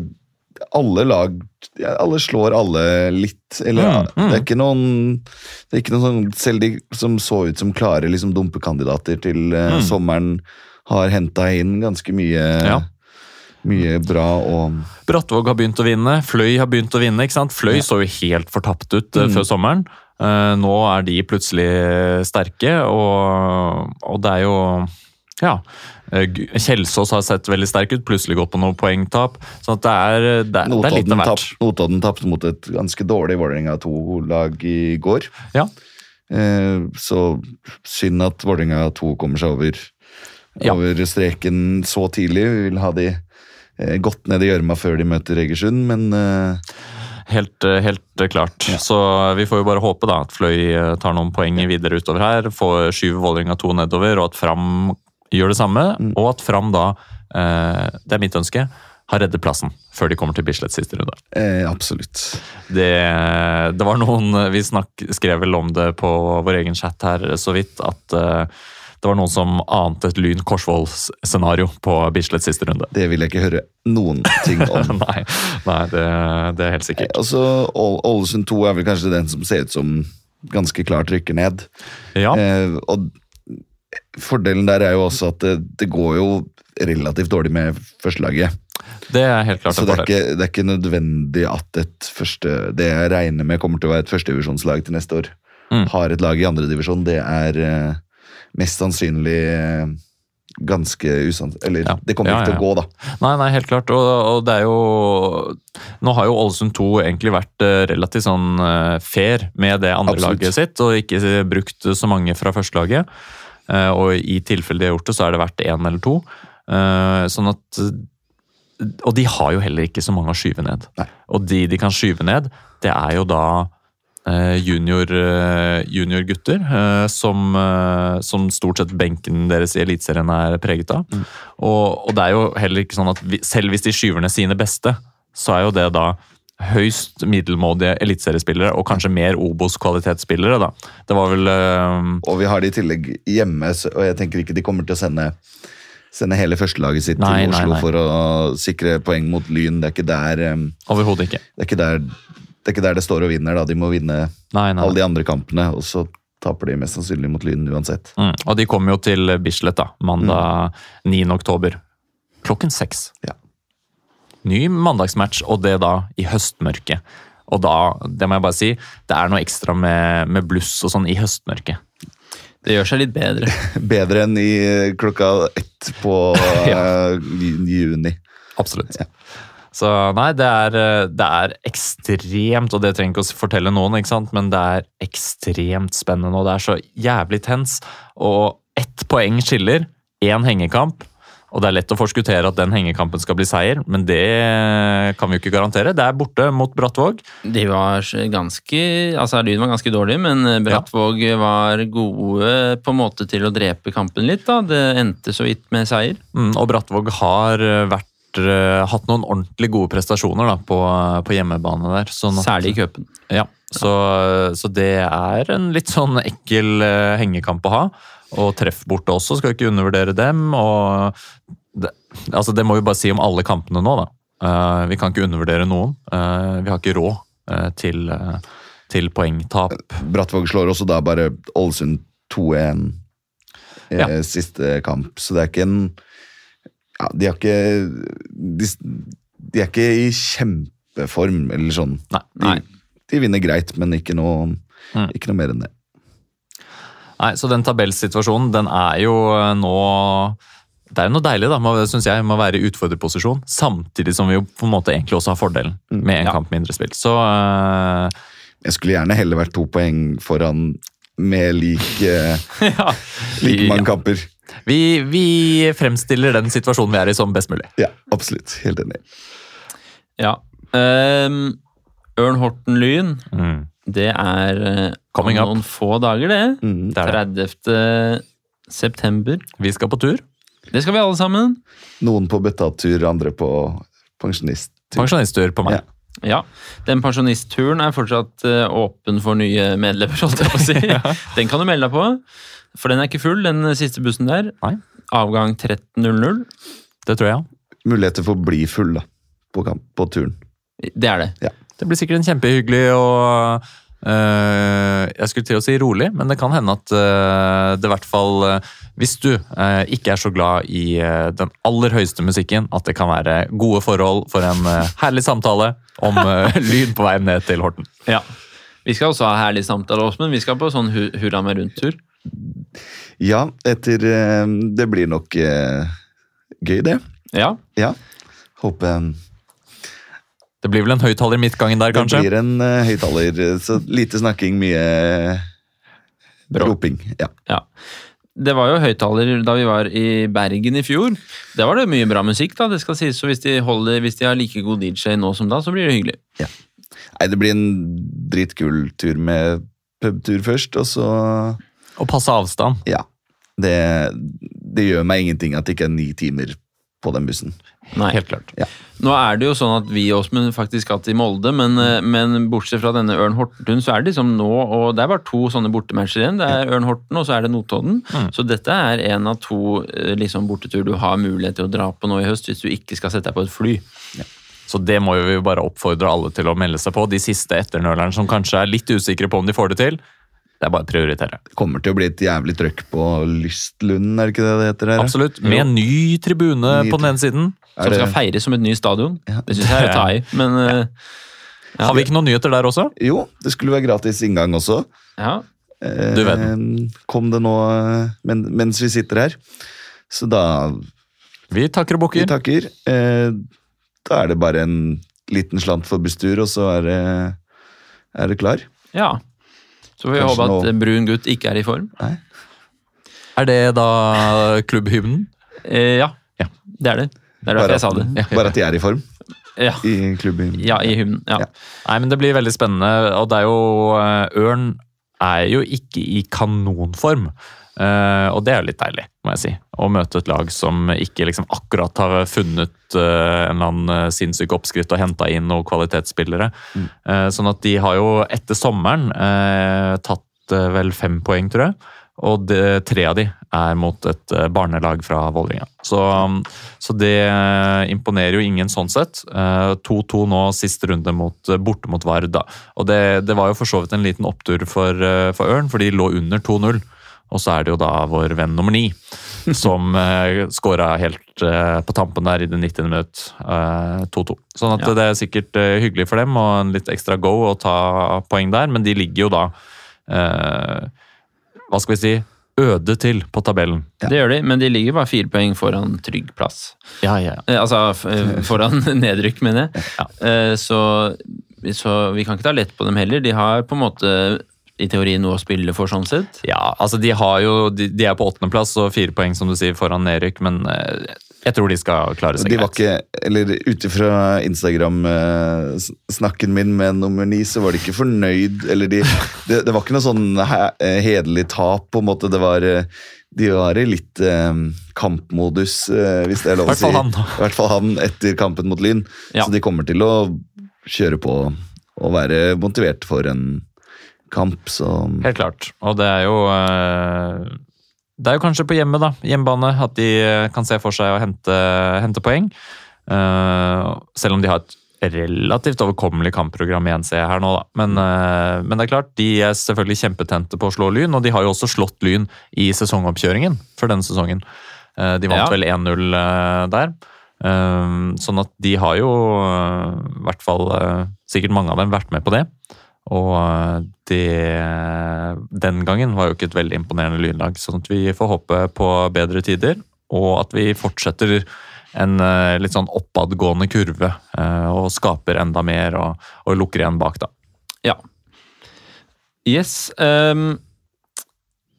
alle lag ja, Alle slår alle litt. Eller Mm, mm. det er ikke noen Det er ikke noen sånn Selv de som så ut som klare liksom, dumpekandidater til eh, Mm. sommeren, har henta inn ganske mye Ja. Mye bra og Brattvåg har begynt å vinne, Fløy har begynt å vinne. ikke sant? Fløy så jo helt fortapt ut Mm. før sommeren. Eh, nå er de plutselig sterke, og, og det er jo Ja. eh, Kjelsås har sett veldig sterk ut, plutselig gått på noe poengtap. Så at det, er, det, det er litt av hvert. tapp- Notodden tapte mot et ganske dårlig Vålerenga 2-lag i går. Ja. Eh, så synd at Vålerenga 2 kommer seg over, Ja. over streken så tidlig. Vi vil ha de eh, godt ned i gjørma før de møter Egersund, men eh, Helt, eh, helt klart. klart. Så vi får jo bare håpe da at Fløy eh, tar noen poeng videre utover her, får skyve Vålerenga to nedover, og at Fram gjør det samme. Og at Fram da, eh, det er mitt ønske, har reddet plassen før de kommer til Bislett siste runde. Eh, absolutt. Det, det var noen Vi snakk, skrev vel om det på vår egen chat her så vidt, at eh, det var noen som ante et Lyn Korsvoll-scenario på Bislett siste runde. Det vil jeg ikke høre noen ting om. (laughs) nei, nei det, det er helt sikkert. Altså, Ål- Ålesund 2 er vel kanskje den som ser ut som ganske klart rykker ned. Ja, Eh, og fordelen der er jo også at det, det går jo relativt dårlig med førstelaget. det er helt klart Så det er, ikke, det er ikke nødvendig at et første Det jeg regner med kommer til å være et førstedivisjonslag til neste år, Mm. har et lag i andredivisjon. Det er eh, mest sannsynlig eh, ganske usant... Eller Ja. det kommer Ja, ikke til ja. å gå, da. Nei, nei, helt klart. Og, og det er jo Nå har jo Ålesund 2 egentlig vært eh, relativt sånn eh, fair med det andre Absolutt. laget sitt, og ikke brukt så mange fra førstelaget. Og i tilfelle de har gjort det, så har det vært én eller to. Sånn at Og de har jo heller ikke så mange å skyve ned. Nei. Og de de kan skyve ned, det er jo da eh, junior, eh, eh, som, eh, som stort sett benken deres i Eliteserien er preget av. Og, og det er jo heller ikke sånn at vi, selv hvis de skyver ned sine beste, så er jo det da høyst middelmådige eliteseriespillere, og kanskje mer Obos-kvalitetsspillere. da. Det var vel eh, Og vi har det i tillegg hjemme, og jeg tenker ikke de kommer til å sende Sende hele førstelaget sitt Nei, til Oslo nei. for å sikre poeng mot Lyn. Det er ikke der um... overhodet ikke. det er ikke der det er ikke der det står og vinner. da. De må vinne Nei, nei, alle de andre kampene, og så taper de mest sannsynlig mot Lyn uansett. Mm. Og de kommer jo til Bislett da, mandag 9. oktober. Klokken seks. Ja. Ny mandagsmatch, og det da i høstmørket. Og da, det må jeg bare si, det er noe ekstra med, med bluss og sånn i høstmørket. Det gjør seg litt bedre. (laughs) Bedre enn i klokka ett på (laughs) ja. uh, juni. Absolutt. Ja. Så nei, det er, eh, det er ekstremt, og det trenger ikke å fortelle noen, ikke sant? men det er ekstremt spennende, og det er så jævlig tens. Og ett poeng skiller, én hengekamp, og det er lett å forskuttere at den hengekampen skal bli seier, men det kan vi jo ikke garantere. Det er borte mot Brattvåg. De var ganske Altså, Lyn var ganske dårlig, men Brattvåg var gode på en måte til å drepe kampen litt. da. Det endte så vidt med seier. Mm, Og Brattvåg har eh, vært, hatt noen ordentlig gode prestasjoner da, på, på hjemmebane der. sånn at- Særlig i cupen. Ja, så, så det er en litt sånn ekkel eh, hengekamp å ha. Og treff borte også, skal ikke undervurdere dem. og det, altså det må vi bare si om alle kampene nå, da. Uh, vi kan ikke undervurdere noen. Uh, vi har ikke råd uh, til, eh, til poengtap. Brattvåg slår også da bare Ålesund 2-1 eh, Ja. siste kamp, så det er ikke en ja, De har ikke de, de er ikke i kjempeform, eller sånn. Nei, De, Nei. de vinner greit, men ikke noe, Mm. ikke noe mer enn det. Nei, så den tabellsituasjonen, den er jo eh, nå Det er jo noe deilig, da, synes jeg, med å være i utfordrerposisjon, samtidig som vi jo på en måte egentlig også har fordelen med en Ja. kamp mindre spilt. Så uh... Jeg skulle gjerne heller vært to poeng foran med like, (laughs) ja. like mange kamper. Vi, vi fremstiller den situasjonen vi er i som best mulig. Ja, absolutt. Helt enig. ja. Um, Ørn Horten Lyn, det er eh, om noen up. få dager, det. Mm. Det er 30. september. Vi skal på tur. Det skal vi alle sammen. Noen på bøttatur, andre på pensjonisttur. Pensjonisttur på meg. Ja. Ja, Den pensjonistturen er fortsatt eh, åpen for nye medlemmer, holdt jeg på å si. (laughs) Den kan du melde deg på, for den er ikke full, den siste bussen der. Nei. Avgang 13.00. Det tror jeg. Muligheter for å bli full da, på, kamp, på turen. Det er det. Det blir sikkert en kjempehyggelig og Jeg skulle til å si rolig, men det kan hende at øh, det i hvert fall øh, Hvis du ikke er så glad i den aller høyeste musikken, at det kan være gode forhold for en herlig samtale om (laughs) lyd på vei ned til Horten. Ja. Vi skal også ha herlig samtale, Åsmund. Vi skal på sånn hurra meg rundt-tur. Ja, etter eh, Det blir nok eh, gøy, det. Ja. Ja. Håper Det blir vel en høyttaler midtgangen der, kanskje? det blir en uh, høyttaler. eh, Så lite snakking, mye Bra. roping. Ja. ja. Det var jo høyttaler da vi var i Bergen i fjor. Der var det mye bra musikk, da. det skal sies. Så hvis de, holder, hvis de har like god DJ nå som da, så blir det hyggelig. Ja. Nei, det blir en dritkul tur med pubtur først, og så Og passe avstand. Ja. Det, det gjør meg ingenting at det ikke er ni timer på den bussen. Nei. Helt klart. Nå er det jo sånn at vi Åsmund, faktisk skal til Molde, men, eh, men bortsett fra denne Ørn Horten, så er det liksom nå og Det er bare to sånne bortematcher igjen. Det er Ørn Horten, og så er det Notodden. Så dette er en av to eh, liksom, bortetur du har mulighet til å dra på nå i høst, hvis du ikke skal sette deg på et fly. Så det må jo vi bare oppfordre alle til å melde seg på. De siste etternølerne som kanskje er litt usikre på om de får det til. Det er bare å prioritere. Det kommer til å bli et jævlig trøkk på Lystlunden, er det ikke det det heter? her? Absolutt. Med en ny tribune Ny på den ene siden. Som det- skal feires som et ny stadion. Ja. Det syns jeg er å ta i, (laughs) men eh, ja. Har vi ikke noen nyheter der også? Jo, det skulle være gratis inngang også. ja. Eh, Du vet Kom det nå eh, men, mens vi sitter her. Så da Vi takker og Vi takker. Eh, da er det bare en liten slant for busstur, og så er det, er det klar. ja. Så får vi håpe at nå- eh, brun gutt ikke er i form. Nei. Er det da klubbhymnen? Eh, ja. Ja. det er det. Det er derfor jeg sa det. Ja. Bare at de er i form Ja, i klubbhymnen. ja i hymnen. Ja. Ja. Nei, men det blir veldig spennende, og det er jo eh, Ørn er jo ikke i kanonform. Eh, og det er jo litt deilig, må jeg si. Å møte et lag som ikke liksom akkurat har funnet uh, en eller annen eh, sinnssyk oppskrift og henta inn noen kvalitetsspillere. Eh, sånn at de har jo etter sommeren tatt vel fem poeng, tror jeg. Og det, tre av de er mot et barnelag fra Vålerenga. Så, så det imponerer jo ingen sånn sett. Eh, 2-2 nå siste runde mot, borte mot Vard. Og det, det var jo for så vidt en liten opptur for, for Ørn, for de lå under 2-0. Og så er det jo da vår venn nummer ni (laughs) som uh, skåra helt uh, på tampen der i det 90. minutt. Uh, 2-2. Sånn at Ja. det er sikkert uh, hyggelig for dem og en litt ekstra go å ta poeng der, men de ligger jo da eh, hva skal vi si, øde til på tabellen. Det gjør de, men de ligger bare fire poeng foran trygg plass. Ja, ja. ja. altså eh, foran (laughs) nedrykk, mener jeg. Eh, så, så vi kan ikke ta lett på dem heller. De har på en måte i teorien noe å spille for, sånn sett. Ja, altså de har jo, de, de er på åttendeplass og fire poeng som du sier foran nedrykk, men eh, jeg tror de skal klare seg De var greit. ikke, eller Ut ifra Instagram-snakken min med nummer ni, så var de ikke fornøyd. Eller de, (laughs) det, det var ikke noe sånn eh, hederlig tap, på en måte. Det var, eh, de var i litt eh, kampmodus, eh, hvis det er lov å si. I hvert fall han etter kampen mot Lyn. Ja. Så de kommer til å kjøre på og være motivert for en kamp. Så Helt klart. Og det er jo eh, Det er jo kanskje på hjemme, da, hjemmebane, at de eh, kan se for seg å hente, hente poeng. Eh, selv om de har et relativt overkommelig kampprogram igjen, ser jeg her nå, da. Men, men det er klart, de er selvfølgelig kjempetente på å slå Lyn, og de har jo også slått Lyn i sesongoppkjøringen for denne sesongen. Eh, de vant Ja. vel 1-0 eh, der. Sånn at de har jo i hvert fall sikkert mange av dem vært med på det. Og eh, det Den gangen var jo ikke et veldig imponerende lynlag, sånn at vi får håpe på bedre tider. Og at vi fortsetter en eh, litt sånn oppadgående kurve eh, og skaper enda mer og, og lukker igjen bak, da. Ja. Yes. Um,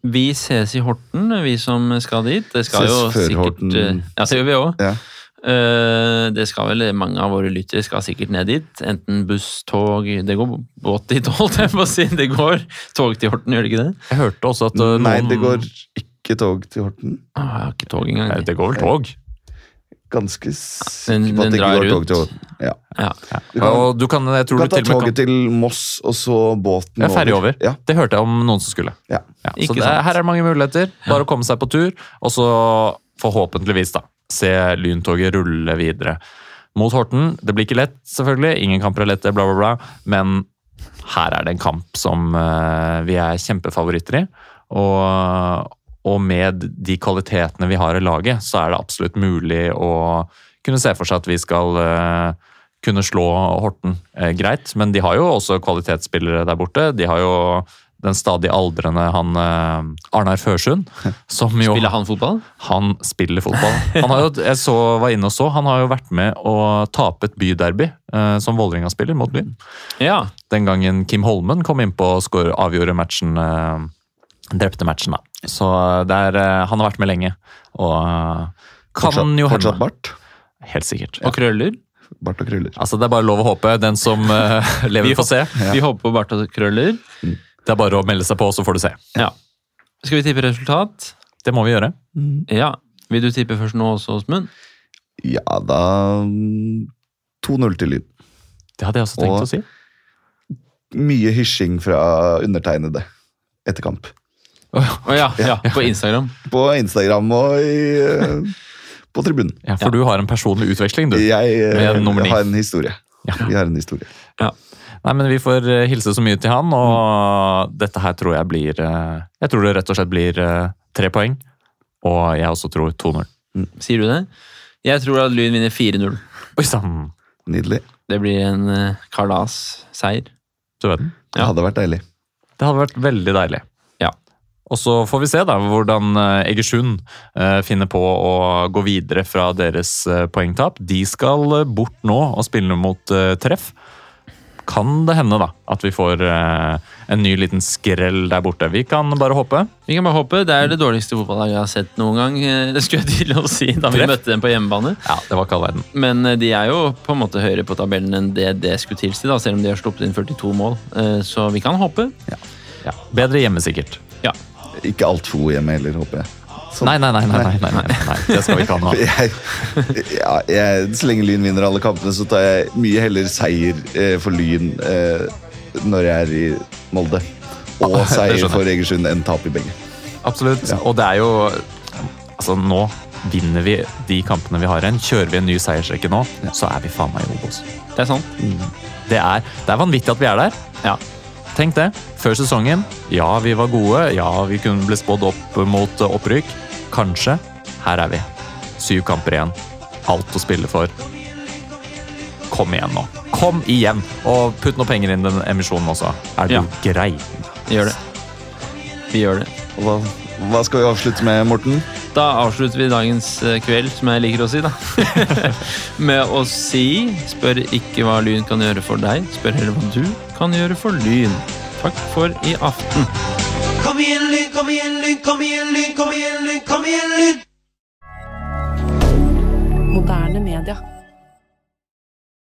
vi ses i Horten, vi som skal dit. Det skal Ses jo før sikkert Horten. Ja, det gjør vi òg. ja. Det skal vel mange av våre lyttere skal sikkert ned dit. Enten buss, tog Det går båt dit, (laughs) holdt jeg på å si. Det går tog til Horten, gjør det ikke det? Jeg hørte også at noen... Nei, det går ikke tog til Horten. Ah, jeg har ikke tog engang. Nei, Det går vel tog? Ganske sikker på at det ikke går tog til Horten. Ja. Ja. Du kan, Og du kan, jeg du kan ta til toget kan til Moss, og så båten ja, ferdig over. Ja. Det hørte jeg om noen som skulle. Ja. Ja, så det, her er det mange muligheter. Bare å komme seg på tur, og så forhåpentligvis da, se lyntoget rulle videre. Mot Horten. Det blir ikke lett, selvfølgelig. Ingen kamper er lette, bla, bla, bla. Men her er det en kamp som eh, vi er kjempefavoritter i. Og, og med de kvalitetene vi har i laget, så er det absolutt mulig å kunne se for seg at vi skal eh, kunne slå Horten eh, greit. Men de har jo også kvalitetsspillere der borte. De har jo den stadig aldrende han eh, Arnar Førsund, (laughs) som jo Spiller han fotball? han spiller fotball. Han har jo, jeg så, var inne og så, han har jo vært med å tape et byderby eh, som Vålerenga-spiller mot Lyn. Ja. Den gangen Kim Holmen kom innpå og skår, avgjorde matchen, eh, drepte matchen. da. Så det er, eh, han har vært med lenge, og eh, kan Fortsatt, jo fortsatt bart. Helt sikkert. Og krøller? Bart og krøller. Altså, Det er bare lov å håpe. Den som eh, (laughs) lever, får se. Vi håper på bart og krøller. Det er bare å melde seg på, så får du se. Ja. Skal vi tippe resultat? Det må vi gjøre. Ja. Vil du tippe først nå også, Åsmund? Ja, da mm, 2-0 til Lyn. Det hadde jeg også tenkt Og- å si. Mye hysjing fra undertegnede etter kamp. Å ja, ja, på Instagram. På Instagram og i, eh, på tribunen. Ja, For du har en personlig utveksling, du. Jeg eh, Med nummer ni. har en historie. Ja. Vi har en historie. Nei, men Vi får eh, hilse så mye til han, og dette her tror jeg blir eh, Jeg tror det rett og slett blir eh, tre poeng. Og jeg også tror 2-0. Sier du det? Jeg tror at Lyn vinner 4-0. Oi sann! Nydelig. Det blir en uh, kalas-seier. Du vet den. Det hadde vært deilig. Det hadde vært veldig deilig. Ja. Og så får vi se da hvordan Egersund eh, finner på å gå videre fra deres poengtap. De skal bort nå og spille mot treff. Kan det hende da at vi får eh, en ny liten skrell der borte? Vi kan bare håpe. Vi kan bare håpe. Det er det dårligste fotballaget jeg har sett noen gang. eh, Det skulle jeg til å si da vi Treff. møtte dem på hjemmebane. Ja, det var ikke all verden. Men eh, de er jo på en måte høyere på tabellen enn det det skulle tilsi, da, selv om de har sluppet inn 42 mål. Så vi kan håpe. Ja. Bedre hjemme, sikkert. Ja. Ikke altfor god hjemme heller, håper jeg. Sånn. Nei, nei, nei, nei, nei, nei, nei, nei. Det skal vi ikke ha nå. (laughs) Jeg, ja, jeg, så lenge Lyn vinner alle kampene, så tar jeg mye heller seier eh, for Lyn eh, når jeg er i Molde. Og seier for Egersund enn tap i begge. Absolutt. Og det er jo Altså, nå vinner vi de kampene vi har igjen. Kjører vi en ny seiersrekke nå, så er vi faen meg i Obos. Det er sant. Det er, det er vanvittig at vi er der. Ja. Tenk det. Før sesongen, ja, vi var gode. Ja, vi kunne bli spådd opp mot opprykk. Kanskje. Her er vi. Syv kamper igjen. Alt å spille for. Kom igjen nå. Kom igjen! Og putt noe penger inn i den emisjonen også. Er du Ja. grei? Vi gjør det. Vi gjør det. Og hva, skal vi avslutte med, Morten? Da avslutter vi dagens eh, kveld, som jeg liker å si, da. (laughs) Med å si Spør ikke hva Lyn kan gjøre for deg, spør heller hva du kan gjøre for Lyn. Takk for i aften. Kom igjen, Lyn, kom igjen, Lyn, kom igjen, Lyn, kom igjen, Lyn, kom igjen, Lyn! Moderne media.